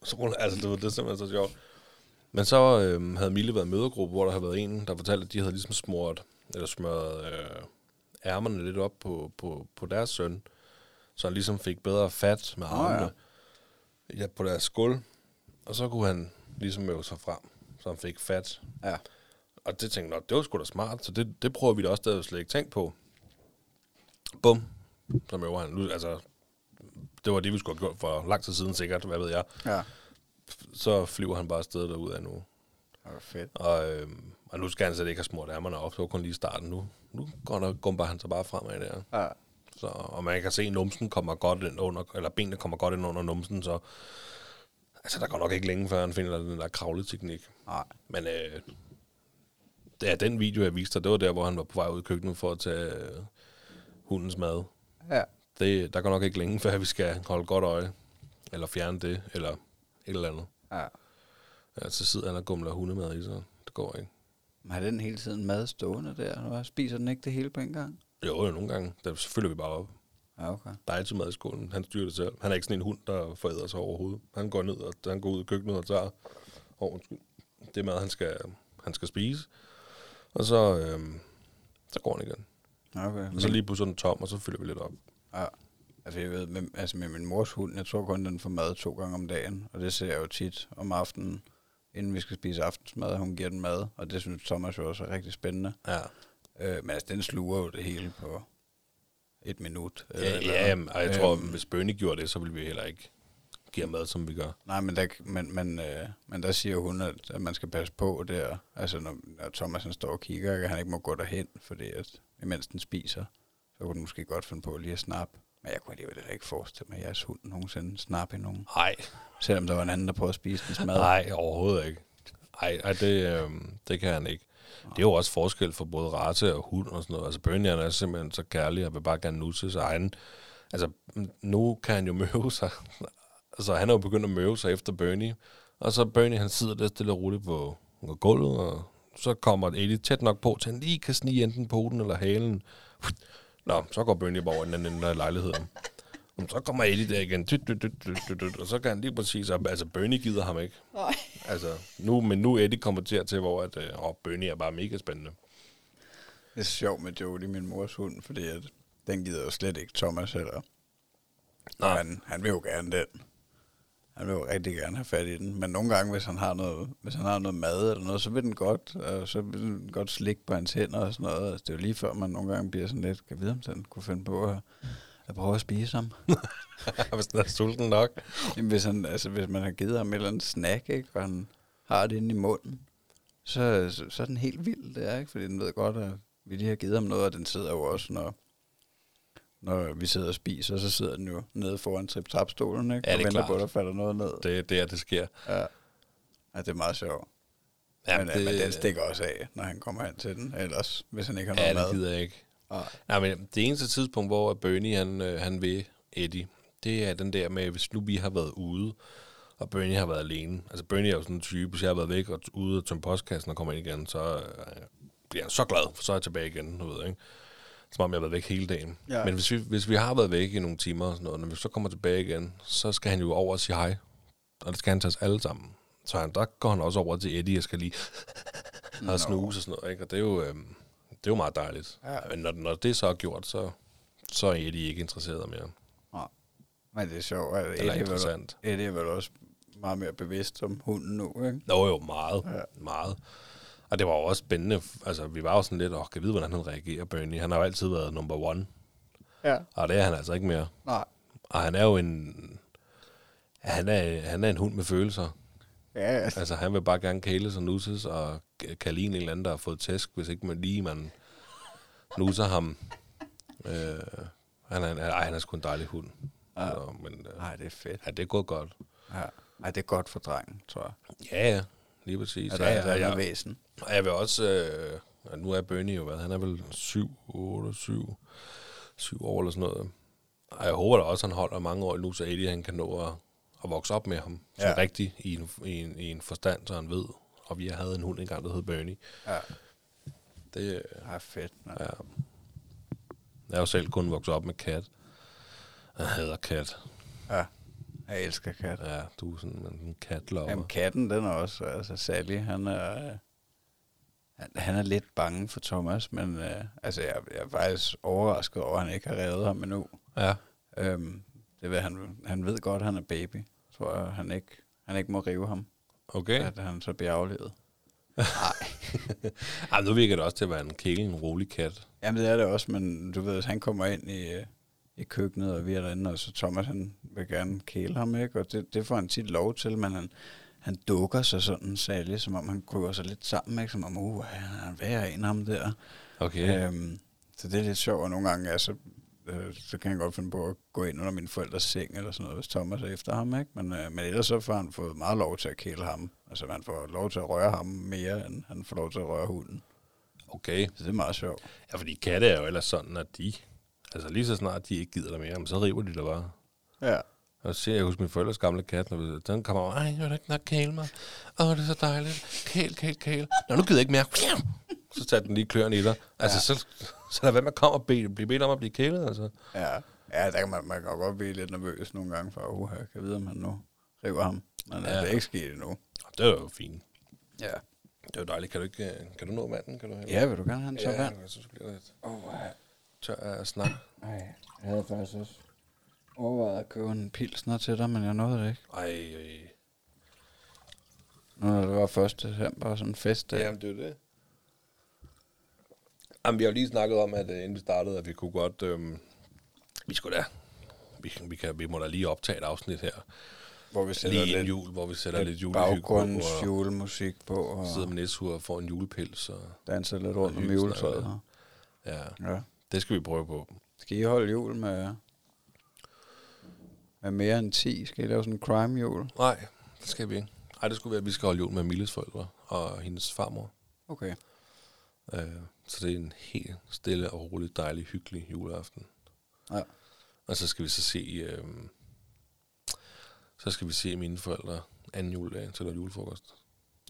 Og så ruller, altså, det, var, det er simpelthen så sjovt. Men så øh, havde Mille været i mødergruppe, hvor der havde været en, der fortalte, at de havde ligesom smurt, eller smøret øh, ærmerne lidt op på, på, på deres søn, så han ligesom fik bedre fat med armene ja. Ja, på deres skuld. Og så kunne han ligesom øve sig frem, så han fik fat. Ja. Og det tænkte jeg, "Nå, det var sgu da smart, så det, det prøver vi da også, det havde slet ikke tænkt på. Bum, så øver han. Nu, altså, det var det, vi skulle have gjort for lang tid siden sikkert, hvad ved jeg. Ja. Så flyver han bare afsted derud af nu. Det var fedt. Og, øh, og nu skal han slet ikke have smurt ærmerne op, det var kun lige starten nu. Nu går der, gumper han så bare fremad der. Ja. Så, og man kan se, at numsen kommer godt ind under, eller benene kommer godt ind under numsen, så altså, der går nok ikke længe, før han finder den der kravleteknik. Nej. Men øh, det er den video, jeg viste dig, det var der, hvor han var på vej ud i køkkenet for at tage hundens mad. Ja. Det, der går nok ikke længe, før vi skal holde godt øje, eller fjerne det, eller et eller andet. Ja. Ja, så sidder han og gumler hundemad i, så det går ikke. Men har den hele tiden mad stående der? Eller spiser den ikke det hele på en gang? Jo, jo, nogle gange. Der følger vi bare op. Ja, okay. Der er altid mad i skålen. Han styrer det selv. Han er ikke sådan en hund, der foræder sig overhovedet. Han går ned, og han går ud i køkkenet og tager oh, undskyld, det mad, han skal, han skal spise. Og så, øhm, så går han igen. Okay. Og så lige pludselig den tom, og så fylder vi lidt op. Ja. Altså, jeg ved, med, altså med min mors hund, jeg tror kun, den får mad to gange om dagen. Og det ser jeg jo tit om aftenen, inden vi skal spise aftensmad. Hun giver den mad, og det synes Thomas jo også er rigtig spændende. Ja, Øh, men altså, den sluger jo det hele på et minut. eller et ja, eller ja jamen, og jeg tror, Øhm, hvis Bernie gjorde det, så ville vi heller ikke give mad, som vi gør. Nej, men der, men, men, øh, men der siger hun, at, at man skal passe på der. Altså, når, når Thomas han står og kigger, at han ikke må gå derhen, fordi at, imens den spiser, så kunne den måske godt finde på lige at snappe. Men jeg kunne alligevel ikke forestille mig, at jeres hund nogensinde snappe i nogen. Nej, Selvom der var en anden, der prøvede at spise dens mad. nej, overhovedet ikke. Nej, ej, det, øhm, det kan han ikke. Det er jo også forskel for både race og hund og sådan noget. Altså Bernie han er simpelthen så kærlig og vil bare gerne nusse sig egen. Altså nu kan han jo møve sig. Altså han er jo begyndt at møve sig efter Bernie. Og så Bernie han sidder der stille og roligt på, på gulvet, og så kommer Eddie tæt nok på, til han lige kan snige enten poten eller halen. Nå, så går Bernie bare over i den anden ende af lejligheden. Så kommer Eddie der igen, dyt, dyt, dyt, dyt, dyt, dyt, og så kan han lige præcis, op- altså Bernie gider ham ikke. Nej. Altså, nu, men nu er Eddie kommet til, til hvor at, øh, åh, Bernie er bare mega spændende. Det er sjovt med Jodie, min mors hund, fordi at den gider jo slet ikke Thomas heller. Nej. Han, han vil jo gerne den. Han vil jo rigtig gerne have fat i den. Men nogle gange, hvis han har noget, hvis han har noget mad eller noget, så vil den godt, og så vil den godt slikke på hans hænder og sådan noget. Altså, det er jo lige før, man nogle gange bliver sådan lidt, kan vide, om den kunne finde på at, at prøve at spise ham. Hvis den er sulten nok. Jamen, hvis, han, altså, hvis man har givet ham et eller andet snack, ikke, og han har det inde i munden, så, så, så er den helt vild, det er, ikke? Fordi den ved godt, at vi lige har givet ham noget, og den sidder jo også, når, når vi sidder og spiser, så sidder den jo nede foran trip-trap-stolen, ikke? Ja, og det er venter klart. på, at der falder noget ned. Det er der, det sker. Ja. ja, det er meget sjovt. Ja, men, det, men den stikker også af, når han kommer hen til den, ellers, hvis han ikke har Ja, noget det mad. gider jeg ikke. Nej. Nej, men det eneste tidspunkt, hvor Bernie han, øh, han vil Eddie, det er den der med, hvis nu vi har været ude, og Bernie har været alene. Altså Bernie er jo sådan en type, hvis jeg har været væk og ude og tømme postkassen og kommer ind igen, så øh, bliver han så glad, for så er jeg tilbage igen, du ved, ikke? Som om jeg har været væk hele dagen. Ja. Men hvis vi, hvis vi har været væk i nogle timer og sådan noget, når vi så kommer tilbage igen, så skal han jo over og sige hej. Og det skal han til os alle sammen. Så han, der går han også over til Eddie og skal lige og snuse og sådan noget, ikke? Og det er jo, øh, det er jo meget dejligt. Ja. Men når, når det så er gjort, så, så er Eddie ikke interesseret mere. Nej. Men det er sjovt, at Eddie er, vel, interessant. Eddie er vel også meget mere bevidst om hunden nu, ikke? Nå jo, meget. Ja. Meget. Og det var jo også spændende. Altså, vi var jo sådan lidt, åh, kan vide, hvordan han reagerer, Bernie. Han har jo altid været number one. Ja. Og det er han altså ikke mere. Nej. Og han er jo en... Han er, han er en hund med følelser. Ja, altså. Altså, han vil bare gerne kæles og nusses, og kan ligne en eller anden, der har fået tæsk, hvis ikke man lige man nusser ham. Øh, han, er, ej, han er sgu en dejlig hund. Ja. Så, men øh, Nej, det er fedt. ja, det er gået godt. Ja. Ej, det er godt for drengen, tror jeg. Ja, ja. Lige præcis. At der ja, er et ja, ja. væsen. Og jeg vil også... Øh, og nu er Bernie jo hvad? Han er vel 7, 8, 7, 7 år eller sådan noget. Og jeg håber da også, at han holder mange år nu, så Eddie han kan nå at, at vokse op med ham. Så Ja. rigtig i en, i, en, i en forstand, så han ved. Og vi havde en hund engang, der hed Bernie. Ja. Det, øh, Ja, fedt. Man. ja. Jeg er jo selv kun vokset op med kat. Jeg hader kat. Ja. Jeg elsker kat. Ja, du er sådan en katlopper. Jamen, katten, den er også, altså Sally, han er, øh, han, han er lidt bange for Thomas, men øh, altså, jeg, jeg er faktisk overrasket over, at han ikke har revet ham endnu. Ja. Øhm, det ved, han, han ved godt, at han er baby. Tror jeg, han ikke, han ikke må rive ham, Okay. at han så bliver aflevet. Ej, nu virker det også til at være en kæle, en rolig kat. Jamen, det er det også, men du ved, hvis han kommer ind i, øh, i køkkenet, og vi er derinde, og så Thomas, han vil gerne kæle ham, ikke? Og det, det får han tit lov til, men han, han dukker sig sådan særligt, som om han kryber sig lidt sammen, ikke? Som om, uh, han er værre en ham der. Okay. Øhm, så det er lidt sjovt, og nogle gange, ja, så, øh, så kan jeg godt finde på at gå ind under min forældres seng, eller sådan noget, hvis Thomas er efter ham, ikke? Men, øh, men ellers så får han fået meget lov til at kæle ham. Altså, man får lov til at røre ham mere, end han får lov til at røre hunden. Okay. Så det er meget sjovt. Ja, fordi katte er jo ellers sådan, at de... Altså lige så snart de ikke gider dig mere, men så river de dig bare. Ja. Og så ser jeg huske min forældres gamle kat, når den kommer over, ej, vil du ikke nok kæle mig? Åh, det er så dejligt. Kæl, kæl, kæl. Nå, nu gider jeg ikke mere. Så satte den lige kløerne i dig. Altså, Ja. så, så lad være med at komme og bede, blive bedt om at blive kælet, altså. Ja, ja der kan man, man kan godt blive lidt nervøs nogle gange for, uh, jeg kan vide, om han nu river ham. Men ja. Ja. det er ikke sket endnu. Det er jo fint. Ja. Det er jo dejligt. Kan du ikke, øh, kan du nå vandet? Kan du have Ja, vil du gerne have en tør ja, vand? jeg synes, du bliver lidt Åh, oh, tør at snakke. nej. Jeg havde faktisk også overvejet at købe en pilsner til dig, men jeg nåede det ikke. Ej, øh. Nu når det var 1. december sådan en festdag. Jamen, det er det. Jamen, vi har jo lige snakket om, at øh, inden vi startede, at vi kunne godt... Øh, vi skulle da... Vi, vi, kan, vi må da lige optage et afsnit her. hvor vi sætter Lige lidt, jul, hvor vi sætter lidt, lidt julehygge på. Og julemusik på, og sidder med næsur og får en julepils. Og, danser lidt rundt om snakker ja, Ja. det skal vi prøve på. Skal I holde jul med, med mere end 10? Skal I lave sådan en crime jul? Nej, det skal vi ikke. Ej, det skulle være, at vi skal holde jul med Milles forældre og hendes farmor. Okay. Øh, så det er en helt stille og rolig, dejlig, hyggelig juleaften. Ja. Og så skal vi så se, øh, så skal vi se mine forældre anden juledag til noget julefrokost.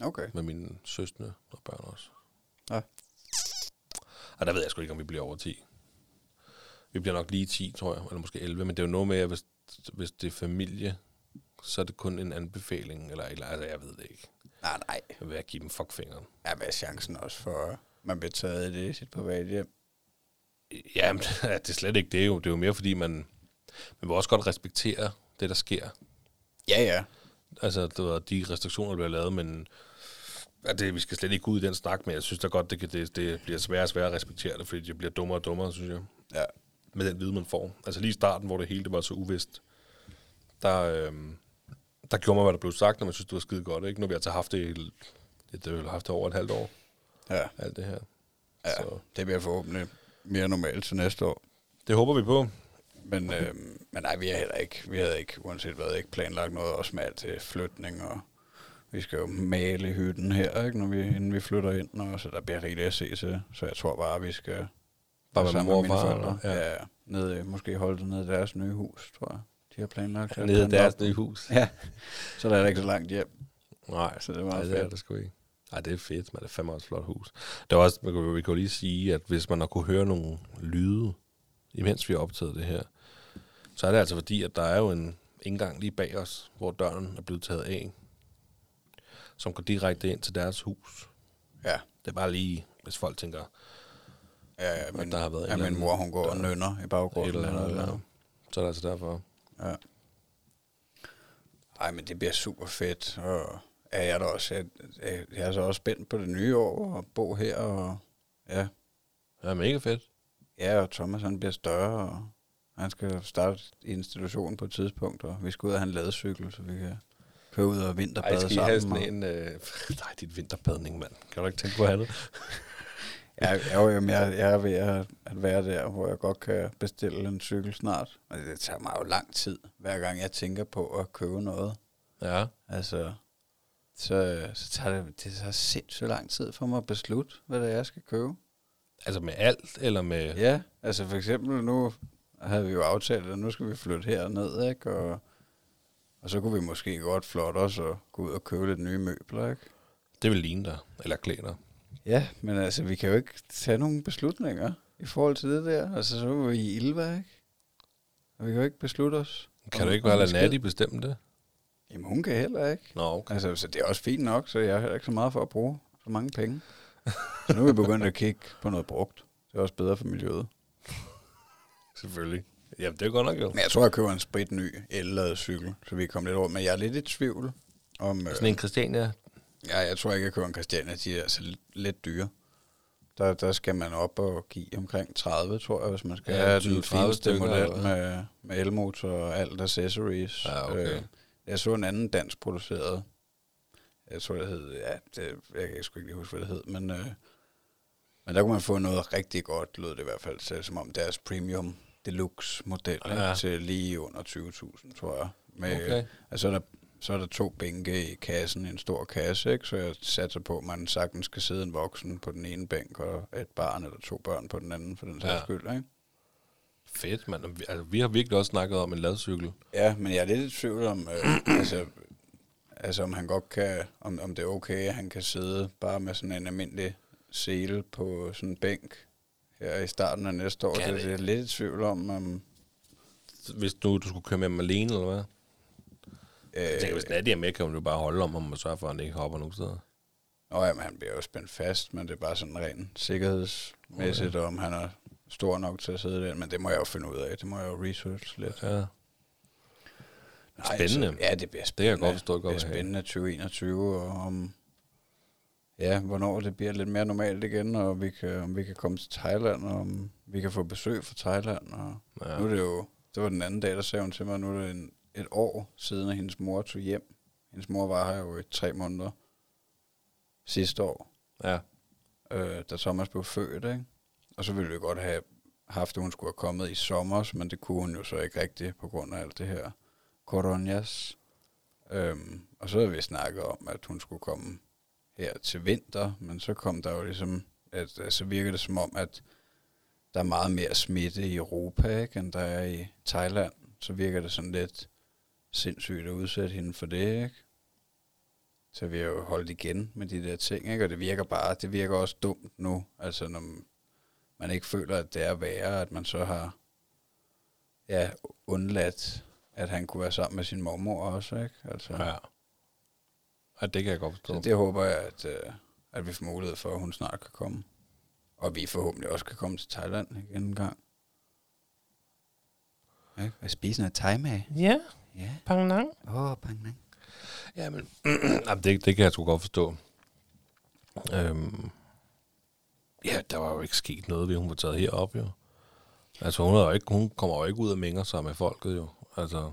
Okay. Med mine søstre og børn også. Ja. Og der ved jeg sgu ikke, om vi bliver over 10. Vi bliver nok lige 10, tror jeg, eller måske 11, men det er jo noget med, at hvis, hvis det er familie, så er det kun en anbefaling, eller, eller altså, jeg ved det ikke. Nej, nej. Jeg vil give dem fuckfingeren. Ja, hvad er chancen også for, at man bliver taget i det i sit private hjem? Jamen, det er slet ikke det jo. Det er jo mere, fordi man, man vil også godt respektere det, der sker. Ja, ja. Altså, det var de restriktioner, der bliver lavet, men ja, det, vi skal slet ikke ud i den snak, men jeg synes da godt, det, kan, det, det bliver sværere og sværere at respektere det, fordi det bliver dummere og dummere, synes jeg, Ja. med den viden, man får. Altså lige i starten, hvor det hele det var så uvist, der, øhm, der gjorde man, hvad der blev sagt, når man synes, det var skide godt. Ikke? Nu har vi altså haft det, i- det, det har vi haft det over et halvt år, Ja, alt det her. ja. Så det bliver forhåbentlig mere normalt til næste år. det håber vi på. Men, øh, men nej, vi har heller ikke, vi havde ikke, uanset hvad, ikke planlagt noget også med alt til flytning, og vi skal jo male hytten her, ikke, når vi, inden vi flytter ind, og så der bliver rigeligt at se til. Så jeg tror bare, vi skal Bare være sammen med og mine forældre. Ja. ja, nede, måske holde det nede i deres nye hus, tror jeg. De har planlagt. Nede i deres nye hus. Ja, så der er der ikke så langt hjem. Nej, Så det var Nej, det er det sgu ikke. Nej, det er fedt, men det er fandme også et flot hus. Det er også, man kan, vi jo lige sige, at hvis man har kunne høre nogle lyde, imens vi har optaget det her, så er det altså fordi, at der er jo en indgang lige bag os, hvor døren er blevet taget af, som går direkte ind til deres hus. Ja, Det er bare lige, hvis folk tænker, ja, ja men, der har været ja, eller min mor, hun går og dør. nynner i et baggrunden. eller andet, eller- eller, så er det altså derfor. Ja. Ej, men det bliver super fedt, og ja, jeg er da også, jeg, jeg, jeg er så også spændt på det nye år, og bo her, og ja, Det er mega fedt. ja, og Thomas han bliver større, og han skal starte i institutionen på et tidspunkt, og vi skal ud og have en ladecykel, så vi kan køre ud og vinterbade Ej, skal I sammen. have sådan og- en... Øh, nej, dit vinterbadning, mand. Kan du ikke tænke på andet? Ja, jo, jamen, jeg, jeg er ved at, at være der, hvor jeg godt kan bestille en cykel snart. Og det tager mig jo lang tid, hver gang jeg tænker på at købe noget. Ja. Altså, så, så tager det, det tager sindssygt lang tid for mig at beslutte, hvad det er, jeg skal købe. Altså med alt, eller med... Ja, altså for eksempel nu havde vi jo aftalt, at nu skal vi flytte herned, ikke? Og, Og så kunne vi måske godt flotte os og gå ud og købe lidt nye møbler, ikke? Det vil ligne dig, eller klæde dig. Ja, men altså, vi kan jo ikke tage nogle beslutninger i forhold til det der. Altså, så er vi i Ilva, ikke? Og vi kan jo ikke beslutte os. Kan om- du ikke bare lade. Natty bestemme det? Jamen, hun kan heller ikke. Nå, okay. Altså, så det er også fint nok, så jeg har heller ikke så meget for at bruge så mange penge. Så nu er vi begyndt at kigge på noget brugt. Det er også bedre for miljøet. Selvfølgelig. Jamen, det er godt nok jo. Men jeg tror, jeg køber en sprit ny el cykel, så vi kommer lidt over. Men jeg er lidt i tvivl om... Øh, Sådan en Christiania. Ja, jeg tror ikke, jeg køber en Christiania. De er altså lidt, lidt dyre. Der, der skal man op og give omkring 30, tror jeg, hvis man skal Ja, have 20, den 30 fineste model med, med elmotor og alt accessories. Ja, okay. Øh, jeg så en anden dansk produceret. Jeg tror, det hed... Ja, det, jeg kan sgu ikke lige huske, hvad det hed, men... Øh, men der kunne man få noget rigtig godt, lød det i hvert fald, så, som om deres premium deluxe model Ja. til lige under 20.000, tror jeg. Med, Okay. altså, så, er der, så er der to bænke i kassen, en stor kasse, ikke? så jeg satser på, at man sagtens skal sidde en voksen på den ene bænk, og et barn eller to børn på den anden, for den sags Ja. skyld. Ikke? Fedt, mand. Altså, vi har virkelig også snakket om en ladcykel. Ja, men jeg er lidt i tvivl om, øh, altså, altså om han godt kan, om, om det er okay, at han kan sidde bare med sådan en almindelig sele på sådan en bænk her i starten af næste år. Kan Det, det er lidt i tvivl om. om Hvis nu du skulle køre med ham alene, eller hvad? Jeg tænker, øh, hvis Natty er med, kan hun jo bare holde om ham og sørge for, at han ikke hopper nogen steder. Nå ja, men han bliver jo spændt fast, men det er bare sådan rent sikkerhedsmæssigt, okay. om han er stor nok til at sidde der. Men det må jeg jo finde ud af. Det må jeg jo research lidt. Ja. Nej, Spændende. Ja, det bliver jeg spændende. godt forstå, det godt det vil bliver spændende 2021, og om, ja, hvornår det bliver lidt mere normalt igen, og vi kan, om vi kan komme til Thailand, og om vi kan få besøg fra Thailand. Og ja. Nu er det jo, det var den anden dag, der sagde hun til mig, nu er det en, et år siden, at hendes mor tog hjem. Hendes mor var her jo i tre måneder sidste år, Ja. øh, da Thomas blev født, ikke? Og så ville vi godt have haft, at hun skulle have kommet i sommer, men det kunne hun jo så ikke rigtigt på grund af alt det her coronas. Øhm, og så havde vi snakket om, at hun skulle komme her til vinter, men så kom der jo ligesom, at, at så virker det som om, at der er meget mere smitte i Europa, ikke, end der er i Thailand. Så virker det sådan lidt sindssygt at udsætte hende for det, ikke? Så vi har jo holdt igen med de der ting, ikke? Og det virker bare, det virker også dumt nu, altså når man ikke føler, at det er værre, at man så har ja, undladt, at han kunne være sammen med sin mormor også, ikke? Altså, Ja. ja, det kan jeg godt forstå. så det håber jeg, at, øh, at vi får mulighed for, at hun snart kan komme. Og vi forhåbentlig også kan komme til Thailand igen en gang. Ja, og spise noget thai med. Ja, Ja. pang nang. Åh, oh, pang, nej. Ja, men Jamen, det, det kan jeg sgu godt forstå. Øhm, ja, der var jo ikke sket noget, ved hun var taget herop, jo. Altså, hun, er jo ikke, hun kommer jo ikke ud og mænger sig med folket, jo. Altså,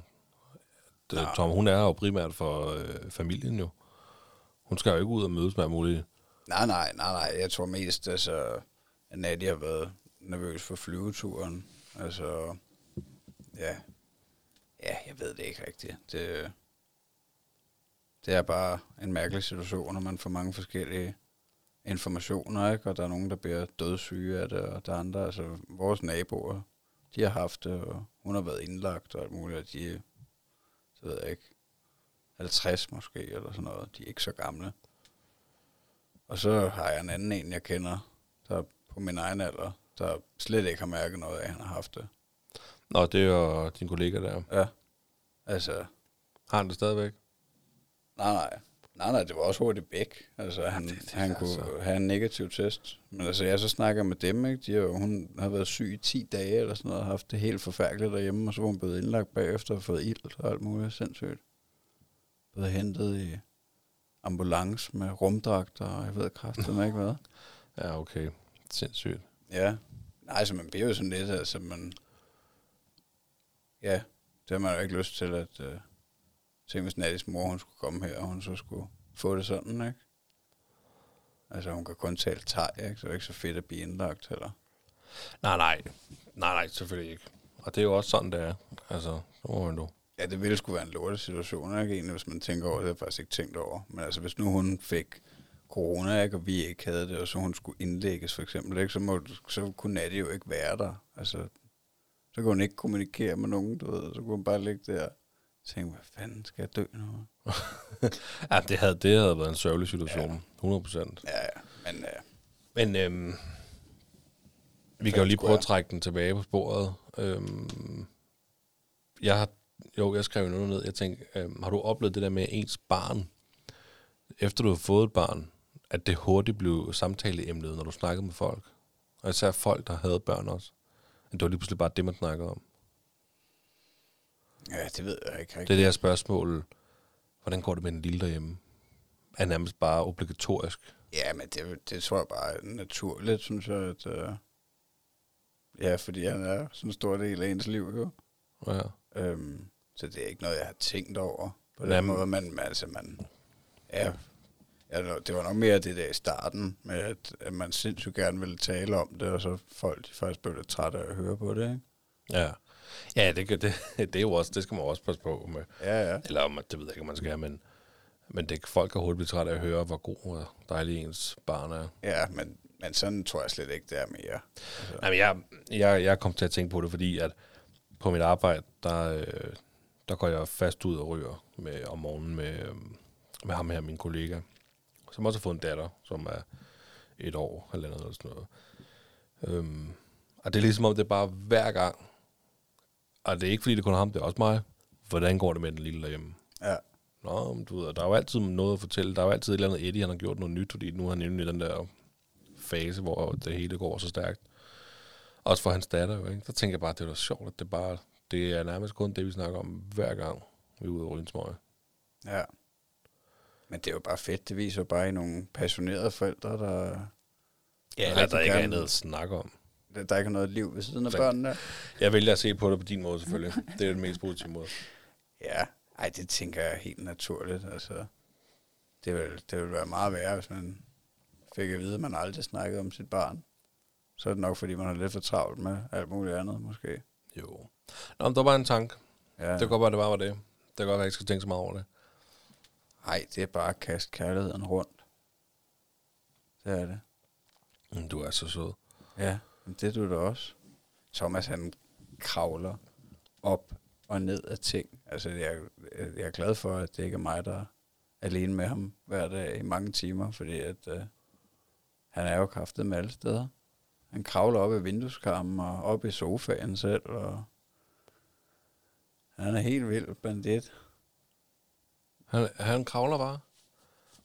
det, Nej. Tom, hun er jo primært for øh, familien, jo. Hun skal jo ikke ud og mødes med muligt. Nej, nej, nej, nej. Jeg tror mest, altså, at Nadia har været nervøs for flyveturen. Altså, ja. Ja, jeg ved det ikke rigtigt. Det, det er bare en mærkelig situation, når man får mange forskellige informationer, ikke? Og der er nogen, der bliver dødssyge af det, og der er andre, altså vores naboer, de har haft det, og hun har været indlagt og alt muligt, og de, så ved jeg ikke, 50 måske, eller sådan noget. De er ikke så gamle. Og så har jeg en anden en, jeg kender, der er på min egen alder, der slet ikke har mærket noget af, at han har haft det. Nå, det er jo din kollega der. Ja. Altså, Har han det stadigvæk? nej, nej. Nej, nej, det var også hurtigt væk. Altså, han, det- det han kunne altså- have en negativ test. Men altså, jeg så snakker med dem, ikke? De har, hun har været syg i 10 dage eller sådan noget, og haft det helt forfærdeligt derhjemme, og så var hun blevet indlagt bagefter og fået ild og alt muligt sindssygt. Blevet hentet i ambulance med rumdragter, og jeg ved kraftedeme ikke hvad. Ja, okay. Sindssygt. Ja. Nej, så man bliver jo sådan lidt, altså man... Ja, det har man jo ikke lyst til, at... Uh, tænke, hvis Nattis mor, hun skulle komme her, og hun så skulle få det sådan, ikke? Altså, hun kan kun tale thai, ikke? Så det er ikke så fedt at blive indlagt, heller. Nej, nej. Nej, nej, selvfølgelig ikke. Og det er jo også sådan, det er. Altså, så må man jo. Ja, det ville sgu være en lortet situation, ikke? Egentlig, hvis man tænker over det, har jeg faktisk ikke tænkt over. Men altså, hvis nu hun fik corona, ikke, og vi ikke havde det, og så hun skulle indlægges, for eksempel, ikke? Så, må, så kunne Natty jo ikke være der. Altså, så kunne hun ikke kommunikere med nogen, du ved. Så kunne hun bare ligge der tænkte jeg, hvad fanden skal jeg dø nu? Ja, det havde, det havde været en sørgelig situation. Ja. 100 procent. Ja, ja. Men øh, Men øhm, vi kan jo lige prøve at trække den tilbage på sporet. Øhm, jeg har, jo, jeg skrev noget ned. Jeg tænkte, øhm, har du oplevet det der med at ens barn, efter du har fået et barn, at det hurtigt blev samtaleemnet, når du snakkede med folk? Og især folk, der havde børn også. At det var lige pludselig bare det, man snakkede om. ja, det ved jeg ikke Det er rigtigt. det her spørgsmål, hvordan går det med den lille derhjemme? Er nærmest bare obligatorisk. Ja, men det, det tror jeg bare er naturligt, synes jeg. At, øh, ja, fordi han er sådan en stor del af ens liv, jo. Ja. Øhm, så det er ikke noget, jeg har tænkt over på den Jamen. måde. Men, men altså, man... Ja, ja, det var nok mere det der i starten, med at, at man sindssygt gerne ville tale om det, og så folk de faktisk blev lidt trætte af at høre på det, ikke? Ja, ja det, det, det, er jo også, det skal man også passe på med. Ja, ja. Eller om, det ved jeg ikke, om man skal, men, men det, folk kan hurtigt blive trætte af at høre, hvor god og dejlig ens barn er. Ja, men, men sådan tror jeg slet ikke, det er mere. Altså, Nej, men jeg, jeg, jeg kom til at tænke på det, fordi at på mit arbejde, der, øh, der går jeg fast ud og ryger med, om morgenen med, øh, med ham her, min kollega, som også har fået en datter, som er et år, halvandet eller sådan noget. Øhm, og det er ligesom om, det er bare hver gang, og det er ikke fordi, det kun er ham, det er også mig, hvordan går det med den lille derhjemme? ja. Nå, men du ved, der er jo altid noget at fortælle. Der er jo altid et eller andet Eddie, han har gjort noget nyt, fordi nu er han inde i den der fase, hvor det hele går så stærkt. Også for hans datter jo, ikke? Der tænker jeg bare, at det er da sjovt, at det bare, det er nærmest kun det, vi snakker om hver gang, vi er ude og ryge en smøg. Ja. Men det er jo bare fedt. Det viser bare, I er nogle passionerede forældre, der, Ja, eller rigtig der ikke er andet at snakke om. der, der ikke har noget liv ved siden af Så- børnene. Jeg vælger at se på det på din måde, selvfølgelig. Det er den mest positive måde. Ja, ej, det tænker jeg er helt naturligt. Altså, det vil, det vil være meget værre, hvis man fik at vide, at man aldrig snakkede om sit barn. Så er det nok, fordi man har lidt for travlt med alt muligt andet, måske. Jo. Nå, men der var en tanke. Ja. Det kan godt være, det var, var det. Det kan godt være, at jeg ikke skal tænke så meget over det. Ej, det er bare at kaste kærligheden rundt. Det er det. Mm, Du er så sød. Ja, men det er du da også. Thomas, han kravler op og ned af ting. Altså, jeg, jeg er glad for, at det ikke er mig, der er alene med ham hver dag i mange timer, fordi at, øh, han er jo kraftet med alle steder. Han kravler op i vindueskarmen og op i sofaen selv, og han er helt vild bandit. Han, han kravler bare.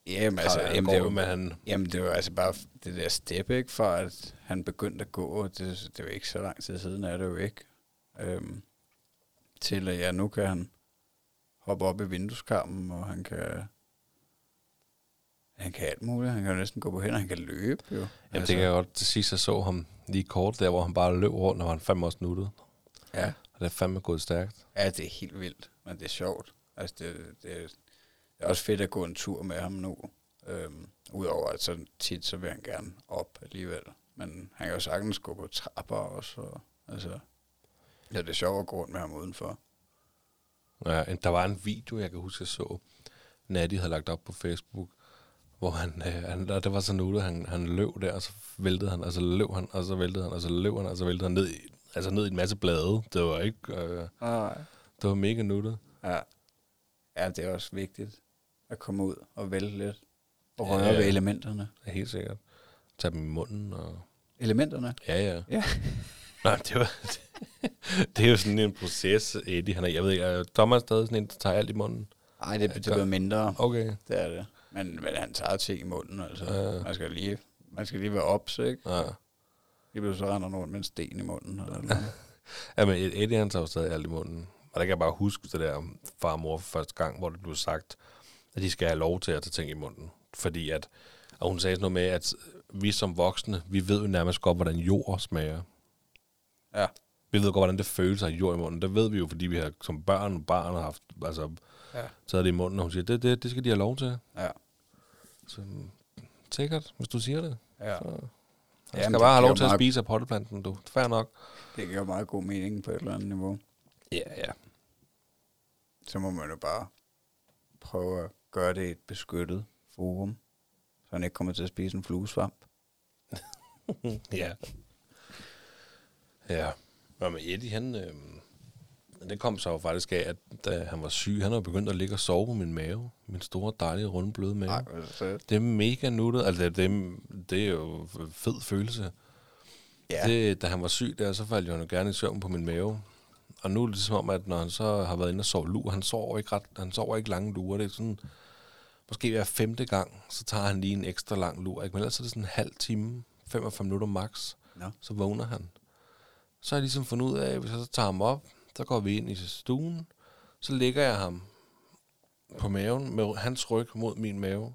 Jamen, altså, Kravler, jamen, det jo, med, han, Jamen, det var altså bare det der step, ikke? For at han begyndte at gå, og det, det var ikke så lang tid siden, er det jo ikke. Øhm, til at ja, nu kan han hoppe op i vindueskarmen, og han kan... Han kan alt muligt. Han kan næsten gå på hænder. Han kan løbe, jo. Jamen, altså. det kan jeg godt til sidst, jeg så ham lige kort der, hvor han bare løb rundt, og var han fandme også nuttet. Ja. Og det er fandme gået stærkt. ja, det er helt vildt, men det er sjovt. Altså, det, det, det er også fedt at gå en tur med ham nu. Øhm, Udover at så tit, så vil han gerne op alligevel. Men han kan jo sagtens gå på trapper også. Og, altså, ja, det er sjovt at gå rundt med ham udenfor. Ja, der var en video, jeg kan huske, jeg så, Natty havde lagt op på Facebook, hvor han, øh, han og det var så nuttet, han, han løb der, og så væltede han, og så løb han, og så væltede han, og så løb han, og så væltede han ned i, altså ned i en masse blade. Det var ikke, øh, Nej. det var mega nuttet. Ja. ja, det er også vigtigt at komme ud og vælge lidt. Og røre ja. ved elementerne. Ja, Helt sikkert. Tag dem i munden, og Elementerne? ja, ja. Ja. Nej, det var, det er jo sådan en proces, Eddie, han er, jeg ved ikke, er Thomas stadig sådan en, der tager alt i munden? Nej, det, det bliver mindre. Okay. Det er det. Men, men han tager ting i munden, altså. Ja. Man skal lige, man skal lige være ops, ikke? Ja. Lige pludselig så render rundt med en sten i munden. Eller noget. Ja, men Eddie han tager jo stadig alt i munden. Og der kan jeg bare huske det der far og mor for første gang, hvor det blev sagt, at de skal have lov til at tage ting i munden. Fordi at, og hun sagde sådan noget med, at vi som voksne, vi ved jo nærmest godt, hvordan jord smager. ja. Vi ved godt, hvordan det føles at have jord i munden. Det ved vi jo, fordi vi har som børn barn har haft, altså, Ja. taget det i munden, og hun siger, det, det, det skal de have lov til. Ja. Så, sikkert, hvis du siger det. ja. Så, Jamen, skal det bare have lov til at meget- spise af potteplanten, du. Fair nok. Det giver meget god mening på et eller andet niveau. Ja, ja. Så må man jo bare prøve at gøre det et beskyttet forum, så han ikke kommer til at spise en fluesvamp. Ja. Ja. Nå, men Eddie, han... Øh, det kom så jo faktisk af, at da han var syg, han var begyndt at ligge og sove på min mave. Min store, dejlige, runde, bløde mave. Sødt. Det er mega nuttet. Altså, det, det, det er jo fed følelse. Ja. Det, da han var syg der, så faldt han jo gerne i søvn på min mave. Og nu er det som om, at når han så har været inde og sove lur, han sover ikke, ret, han sover ikke lange lurer. Det er sådan, måske hver femte gang, så tager han lige en ekstra lang lur. Ikke? Men ellers er det sådan en halv time, 45 minutter max, Nå. så vågner han. Så har jeg ligesom fundet ud af, hvis jeg så tager ham op, så går vi ind i stuen, så ligger jeg ham på maven med hans ryg mod min mave.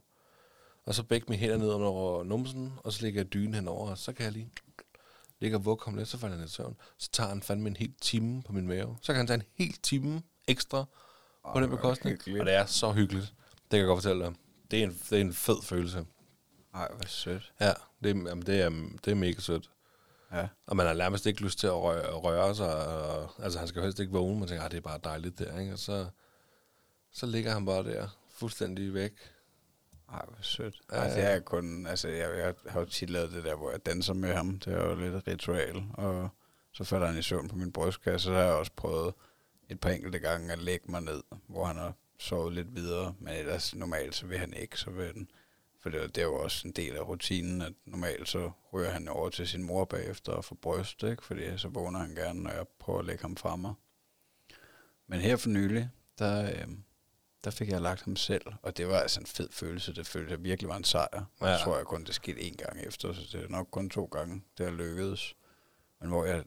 Og så begge mine hænder ned under numsen, og så lægger jeg dynen henover, og så kan jeg lige ligge og vugge ham lidt, så falder han i søvn. Så tager han fandme en hel time på min mave. Så kan han tage en hel time ekstra på Åh, den bekostning. hyggeligt. Og det er så hyggeligt. Det kan jeg godt fortælle dig. Det er en, det er en fed følelse. Nej, hvor sødt. Ja, det, er- jamen, det, er, det er mega sødt. Ja. Og man har nærmest ikke lyst til at røre, at røre sig. Og, altså, han skal helst ikke vågne. Man tænker, ah, det er bare dejligt der. Ikke? Og så, så ligger han bare der, fuldstændig væk. Ej, hvor sødt. Altså, jeg er kun, altså, jeg, jeg har jo tit lavet det der, hvor jeg danser med ham. Det er jo lidt et ritual. Og så falder han i søvn på min brystkasse. Så har jeg også prøvet et par enkelte gange at lægge mig ned, hvor han har sovet lidt videre. Men ellers normalt, så vil han ikke. Så vil han, for det, jo- det er jo også en del af rutinen, at normalt så ryger han over til sin mor bagefter og får bryst, ikke? fordi så vågner han gerne, når jeg prøver at lægge ham fra mig. Men her for nylig, der, øh, der fik jeg lagt ham selv, og det var altså en fed følelse. Det følte jeg virkelig var en sejr. Ja. Jeg tror jeg kun, det skete én gang efter, så det er nok kun to gange, det har lykkedes. Men hvor jeg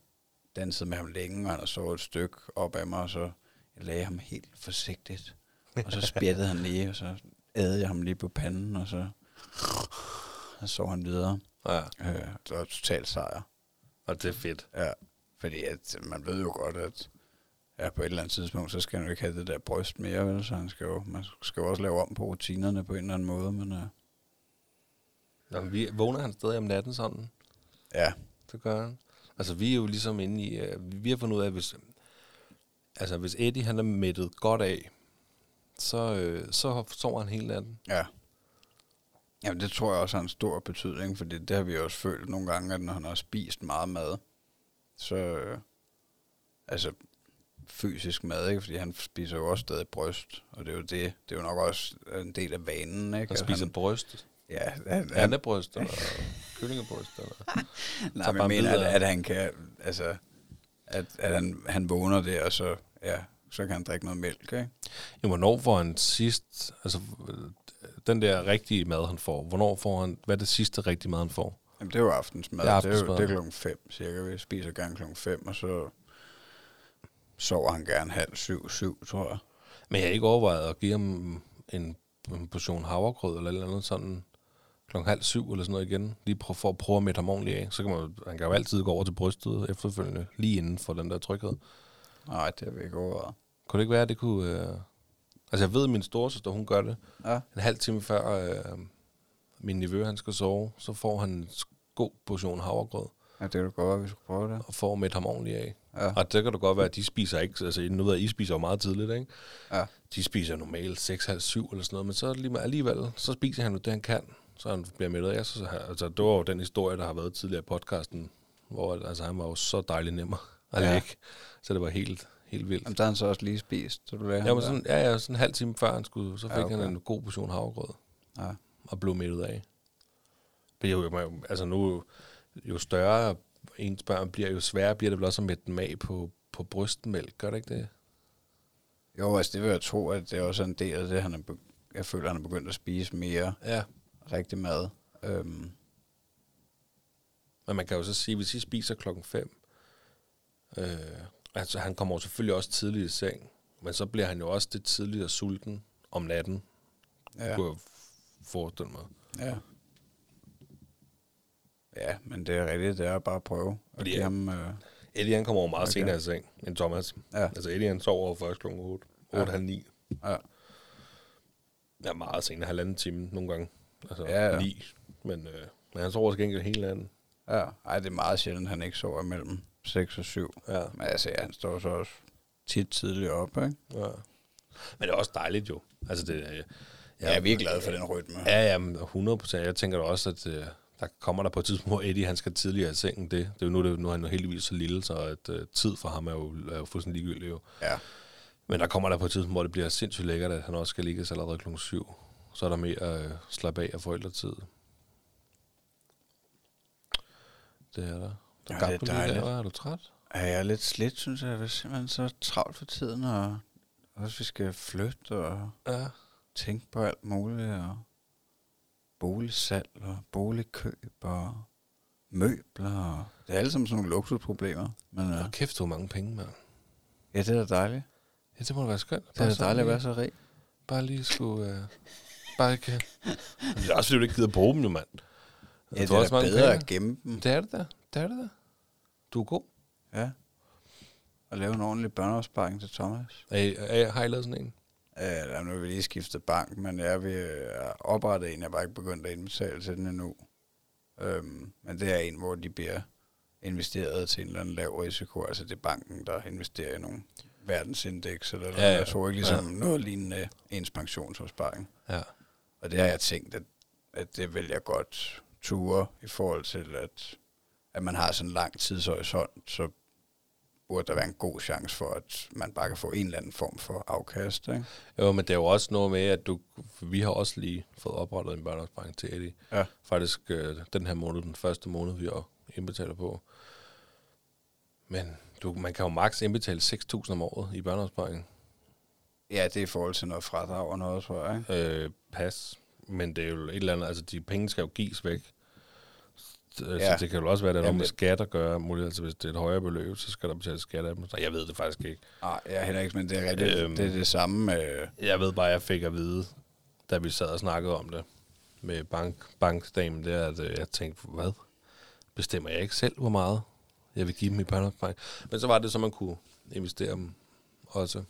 dansede med ham længe, og han sovet et stykke op af mig, og så jeg lagde ham helt forsigtigt. Og så spjættede han lige, og så ædede jeg ham lige på panden, og så, så sov han videre. Ja, Øh, det var totalt sejr. og det er fedt. Ja, fordi at man ved jo godt, at ja, på et eller andet tidspunkt, så skal han jo ikke have det der bryst mere, vel? Så han skal jo, man skal jo også lave om på rutinerne på en eller anden måde, men uh, Nå, men vi, vågner han stadig om natten sådan? ja, Det gør han. Altså, vi er jo ligesom inde i... Uh, vi har fundet ud af, at hvis, altså, hvis Eddie han er mættet godt af, så, øh, så sover han hele natten. ja. Jamen, det tror jeg også har en stor betydning, fordi det har vi også følt nogle gange, at når han har spist meget mad, så, øh, altså, fysisk mad, ikke? Fordi han spiser jo også stadig bryst, og det er jo det. Det er jo nok også en del af vanen, ikke? Han At spiser bryst. Ja, han, han, Andebryst eller kyllingebryst. Eller. Nej, men jeg mener, at, at han kan, altså, at, at han, han vågner der, og så, ja, så kan han drikke noget mælk, ikke? Jo, hvornår får han sidst... Altså, den der rigtige mad, han får. Hvornår får han... Hvad er det sidste rigtige mad, han får? Jamen, det er jo aftensmad. Det er Det er, jo, aftensmad. det er klokken fem, cirka. Vi spiser gerne klokken fem, og så sover han gerne halv syv, syv, tror jeg. Men jeg har ikke overvejet at give ham en, en portion havregrød eller eller andet sådan klokken halv syv eller sådan noget igen. Lige prøv, for at prøve at mætte ham ordentligt af. Så kan man, han kan jo altid gå over til brystet efterfølgende, lige inden for den der tryghed. Nej, det har vi ikke overvejet. Kunne det ikke være, at det kunne... Øh... Altså jeg ved, at min storesøster, hun gør det. Ja, En halv time før øh, min nevø, han skal sove, så får han en god portion havregrød ja det kunne godt være, vi skulle prøve det. og får mætte ham ordentligt af. Ja, Og det kan da godt være, at de spiser ikke, altså nu ved jeg, I spiser jo meget tidligt, ikke? ja. De spiser normalt 6, halv 7 eller sådan noget, men så lige med- alligevel, så spiser han jo det, han kan, så han bliver mættet af. Så, altså, det var jo den historie, der har været tidligere i podcasten, hvor altså, han var jo så dejlig nemmer at Ja. lægge, så det var helt, helt vildt. Jamen, der har han så også lige spist, så du Ja, men sådan, ja, ja, sådan en halv time før han skulle, så fik Ja, okay. han en god portion havregrød Ja. og blev mættet af. Det er jo, altså nu, jo større ens børn bliver, jo sværere bliver det vel også at mætte dem af på, på brystmælk, gør det ikke det? Jo, altså det vil jeg tro, at det er også en del af det, han er be- jeg føler, han er begyndt at spise mere Ja. rigtig mad. Øhm, Men man kan jo så sige, hvis I spiser klokken 5, øh, altså han kommer jo selvfølgelig også tidligt i seng, men så bliver han jo også det tidligere sulten om natten, ja. ja, kunne jeg forestille mig. ja. Ja, men det er rigtigt, det er bare at prøve at Fordi give jeg- ham... Øh, Eddie han kommer over meget Okay. senere i seng end Thomas. ja, Altså Eddie han sover over først klokken 8, Ja. 8 halv 9. ja, Ja, meget senere, halvanden time nogle gange. Altså Ja, ja. ja. 9. Men, øh, men han sover til gengæld helt anden. ja. Ej, det er meget sjældent, han ikke sover mellem 6 og 7. Ja. Men altså, ja, han står så også tit tidligt op, ikke? ja. Men det er også dejligt jo. Altså det, øh, Ja, jeg er virkelig glad for den rytme. Ja, ja, men 100 procent. Jeg tænker da også, at øh, der kommer der på et tidspunkt, hvor Eddie han skal tidligere i sengen. Det, det er jo nu, det, nu er han jo heldigvis så lille, så at, uh, tid for ham er jo, er jo fuldstændig ligegyldigt jo. Ja. Men der kommer der på et tidspunkt, hvor det bliver sindssygt lækkert, at han også skal ligge allerede klokken 7. Så er der mere uh, slap af af forældretid. Det er der. Der Ja, det er er dejligt. Er du træt? Ja, jeg er lidt slidt, synes jeg. Jeg er simpelthen så travlt for tiden, og også vi skal flytte og Ja. tænke på alt muligt, og boligsalg og boligkøb og møbler. Og det er alle sammen sådan nogle luksusproblemer. Men Ja. ja, Kæft, du har mange penge, mand. ja, det er da dejligt. Ja, det må da være skønt. Det er da dejligt at være så rig. Bare lige skulle... Uh, bare ikke... Men det er også, fordi du ikke gider bruge dem, jo, mand. Ja, det er også bedre penge. at gemme dem. Det er det da. Det er det da. Du er god. Ja. Og lave en ordentlig børneopsparing til Thomas. Er, er, har I lavet sådan en? Ja, der er nu har vi lige skiftet bank, men jeg vil oprette en, jeg har bare ikke begyndt at indbetale til den endnu. Øhm, men det er en, hvor de bliver investeret til en eller anden lav risiko. Altså det er banken, der investerer i nogle verdensindeks, eller noget. Ja, ja. Jeg tror ikke ligesom ja. noget lignende ens pensionsopsparing. Ja. Og det har jeg tænkt, at, at det vil jeg godt ture i forhold til, at, at man har sådan en lang tidshorisont, så burde der være en god chance for, at man bare kan få en eller anden form for afkast. Ikke? Jo, men det er jo også noget med, at du, vi har også lige fået oprettet en børneopsparing til Eddie. Ja. Faktisk øh, den her måned, den første måned, vi indbetaler på. Men du, man kan jo maks indbetale 6.000 om året i børneopsparing. Ja, det er i forhold til noget fradrag og noget, tror jeg. Ikke? Øh, pas. Men det er jo et eller andet, altså de penge skal jo gives væk. Så, Ja. det kan jo også være, at det er noget med skat at gøre. Muligt, altså hvis det er et højere beløb, så skal der betales skat af dem. Så jeg ved det faktisk ikke. Nej, jeg er heller ikke, men det er rigtigt. Øhm. Det er det samme med... Jeg ved bare, at jeg fik at vide, da vi sad og snakkede om det med bank, bankdamen, det er, at øh, jeg tænkte, hvad? Bestemmer jeg ikke selv, hvor meget jeg vil give dem i børneopsparing? Men så var det så, man kunne investere dem også.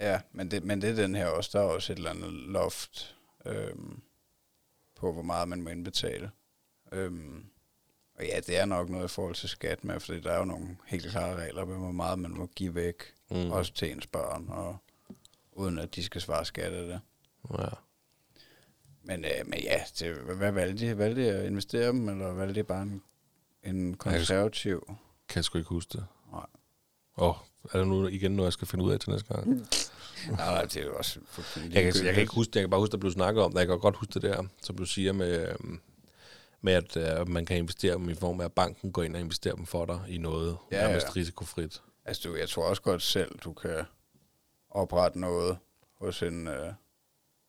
Ja, men det, men det er den her også. Der er også et eller andet loft øhm, på, hvor meget man må indbetale. Øhm, og ja, det er nok noget i forhold til skat med, fordi der er jo nogle helt klare regler med, hvor meget man må give væk, Mm. også til ens børn, og uden at de skal svare skat af det. Ja. Men, øh, men ja, det, hvad valgte de? Valgte de at investere dem, eller valgte de bare en, en konservativ? Kan jeg sgu ikke huske det. Nej. Åh, oh, er der nu igen noget, jeg skal finde ud af til næste gang? Nej, nej, det er jo også Jeg kan, jeg kan ikke huske det. Jeg kan bare huske, der blev snakket om det. Jeg kan godt huske det der, som du siger med, øhm, med at øh, man kan investere dem i form af, at banken går ind og investerer dem for dig i noget Ja, nærmest ja. risikofrit. Altså, du, jeg tror også godt selv, du kan oprette noget hos en, øh,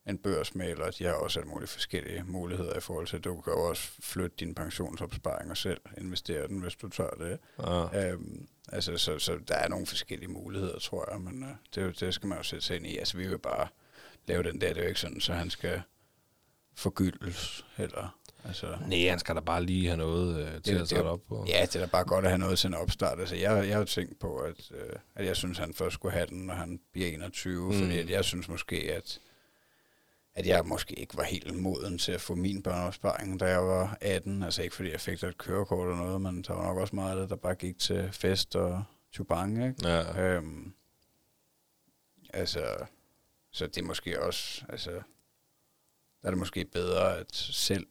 en børsmaler. De har også alle mulige forskellige muligheder i forhold til, du kan jo også flytte din pensionsopsparing og selv investere den, hvis du tør det. Ja. Øhm, altså, så, så der er nogle forskellige muligheder, tror jeg, men øh, det, det skal man jo sætte sig ind i. Altså, vi vil bare lave den der, det er jo ikke sådan, så han skal forgyldes, eller... Altså, Nej, han skal da bare lige have noget øh, til Det- at det- sætte op på. Ja, det er da bare godt at have noget til en opstart. Altså, jeg, jeg har tænkt på, at, øh, at jeg synes, han først skulle have den, når han bliver 21, mm. Fordi at jeg synes måske, at, at jeg måske ikke var helt moden til at få min børneopsparing, da jeg var 18. Altså ikke fordi jeg fik et kørekort eller noget, men der var nok også meget af det, der bare gik til fest og chubang, ikke? Ja. Øhm, altså, så det er måske også, altså, der er det måske bedre at selv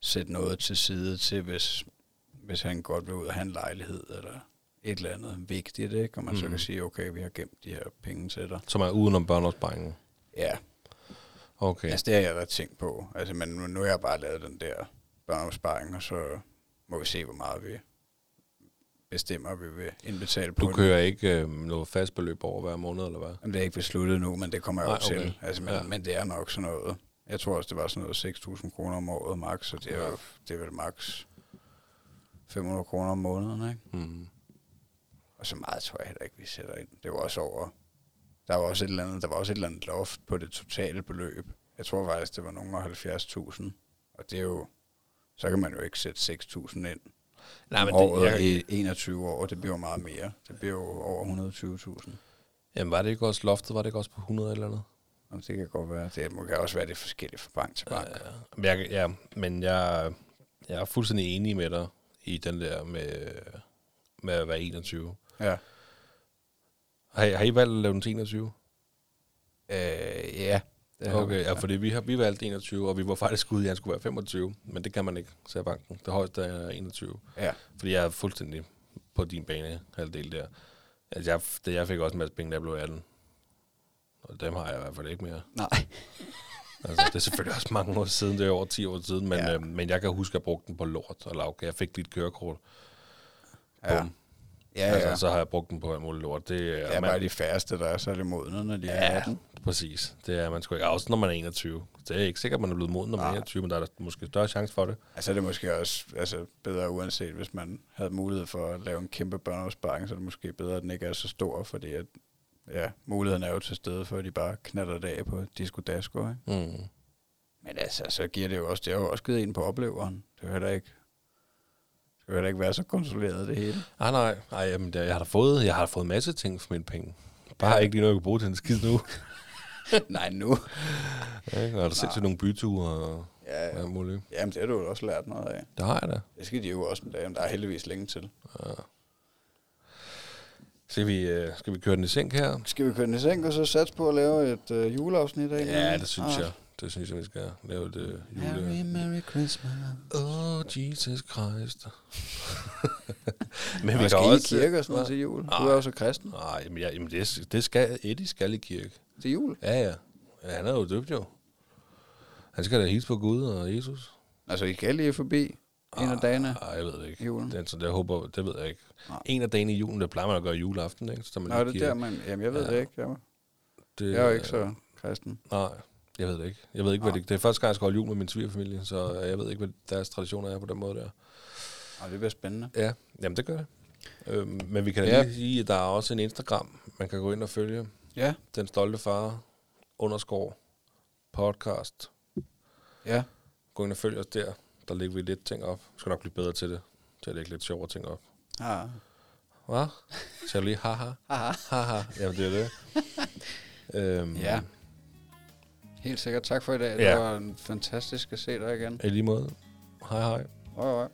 sætte noget til side til, hvis, hvis han godt vil ud og have en lejlighed, eller et eller andet vigtigt, ikke? Og man mm. så Mhm. kan sige, okay, vi har gemt de her penge til dig. Som er udenom børneopsparingen. Ja, Okay. altså det har jeg da tænkt på. Altså, men nu, nu har jeg bare lavet den der børneopsparing, og så må vi se, hvor meget vi bestemmer, vi vil indbetale på Du den. kører ikke øh, noget fast beløb over hver måned, eller hvad? Jamen, det er ikke besluttet nu, men det kommer jeg Nej, op til. okay. Altså, men, ja. men det er nok sådan noget. Jeg tror også, det var sådan noget 6.000 kroner om året max, så det er, jo, det er vel max 500 kroner om måneden, ikke? Mm. Og så meget tror jeg heller ikke, vi sætter ind. Det var også over... Der var også et eller andet, der var også et eller andet loft på det totale beløb. Jeg tror faktisk, det var nogle af 70.000. Og det er jo... Så kan man jo ikke sætte 6.000 ind Nej, men året det, jeg, i 21 år. Det bliver jo meget mere. Det bliver jo over 120.000. jamen, var det ikke også loftet? Var det ikke også på 100 eller andet? Jamen, det kan godt være. Det må kan også være det forskellige fra bank til bank. Ja, men jeg, ja, men jeg, jeg er fuldstændig enig med dig i den der med, med at være 21. Ja. Har, I- har I valgt at lave den til 21? Øh, ja, Det Okay, ja, fordi vi, har, vi valgte 21, og vi var faktisk ude at han skulle være 25. Men det kan man ikke, sagde banken. Det højeste er 21. Ja. Fordi jeg er fuldstændig på din bane halvdel der. Altså, jeg, det, jeg fik også en masse penge, da jeg blev 18. Og dem har jeg i hvert fald ikke mere. Nej. Altså, det er selvfølgelig også mange år siden, det er over 10 år siden, men, Ja. øhm, men jeg kan huske, at jeg brugte den på lort og lavkage. Jeg fik lidt kørekort. Ja. Bum. Ja, Altså, ja. så har jeg brugt den på alt muligt lort. Det er, Det er man- bare de færreste, der er særlig modne, når de er Ja, 18. præcis. Det er man sgu ikke. Også når man er 21. Det er ikke sikkert, at man er blevet moden, når man er Nej. 21, men der er der måske større chance for det. Altså det er måske også altså, bedre uanset, hvis man havde mulighed for at lave en kæmpe børneopsparing, så er det måske bedre, at den ikke er så stor, fordi at, ja, muligheden er jo til stede for, at de bare knatter det af på disco dasko, ikke? Mm. Men altså, så giver det jo også, det har jo også givet en på opleveren. Det er jo heller ikke, det skal heller ikke være så kontrolleret det hele. Ah, nej, nej jamen, det, jeg, har da fået, jeg har fået en masse ting for mine penge. Bare ikke lige noget, jeg kan bruge til en skid nu. Nej, nu. Ikke? Og der sindssygt nogle byture og Ja, ja. muligt. Jamen, det har du jo også lært noget af. Det har jeg da. Det skal de jo også en dag, men der er heldigvis længe til. Skal vi, øh, skal vi køre den i seng her? Skal vi køre den i seng og så satse på at lave et øh, juleafsnit af? Ja, det synes jeg. Det synes jeg, vi skal lave det øh, jule. Merry Christmas. Oh, Jesus Christ. men Men vi skal I i også... kirke og sådan noget til jul? Du Nej. er jo så kristen. Nej, jamen, ja, jamen det, det skal, Eddie skal i kirke. Til jul? Ja, ja. ja han er jo døbt jo. Han skal da hilse på Gud og Jesus. Altså, I kan lige forbi en af dagene. Nej, jeg ved det ikke. Julen. Det, så det, jeg håber, det ved jeg ikke. Nej. En af dagene i julen, det plejer man at gøre juleaften, ikke? Så man Nå, det er kirke. der, man... Jamen, jeg ved Ja. det ikke. Jeg, det, jeg er jo ikke så kristen. Nej, jeg ved det ikke. Jeg ved ikke, hvad det, det er første gang, jeg skal holde jul med min svigerfamilie, så jeg ved ikke, hvad deres traditioner er på den måde der. Og det bliver spændende. Ja, jamen det gør det. Øhm, men vi kan da Ja. lige sige, at der er også en Instagram, man kan gå ind og følge. Ja, Den stolte far, underscore, podcast. ja. Gå ind og følg os der. Der lægger vi lidt ting op. Vi skal nok blive bedre til det. Til at lægge lidt sjovere ting op. Ja. Hvad? Jeg lige haha? Haha. Haha. Jamen, det er det. øhm, Ja. Helt sikkert. Tak for i dag. Ja. Det var fantastisk at se dig igen. I lige måde. Hej hej. Hej, hej.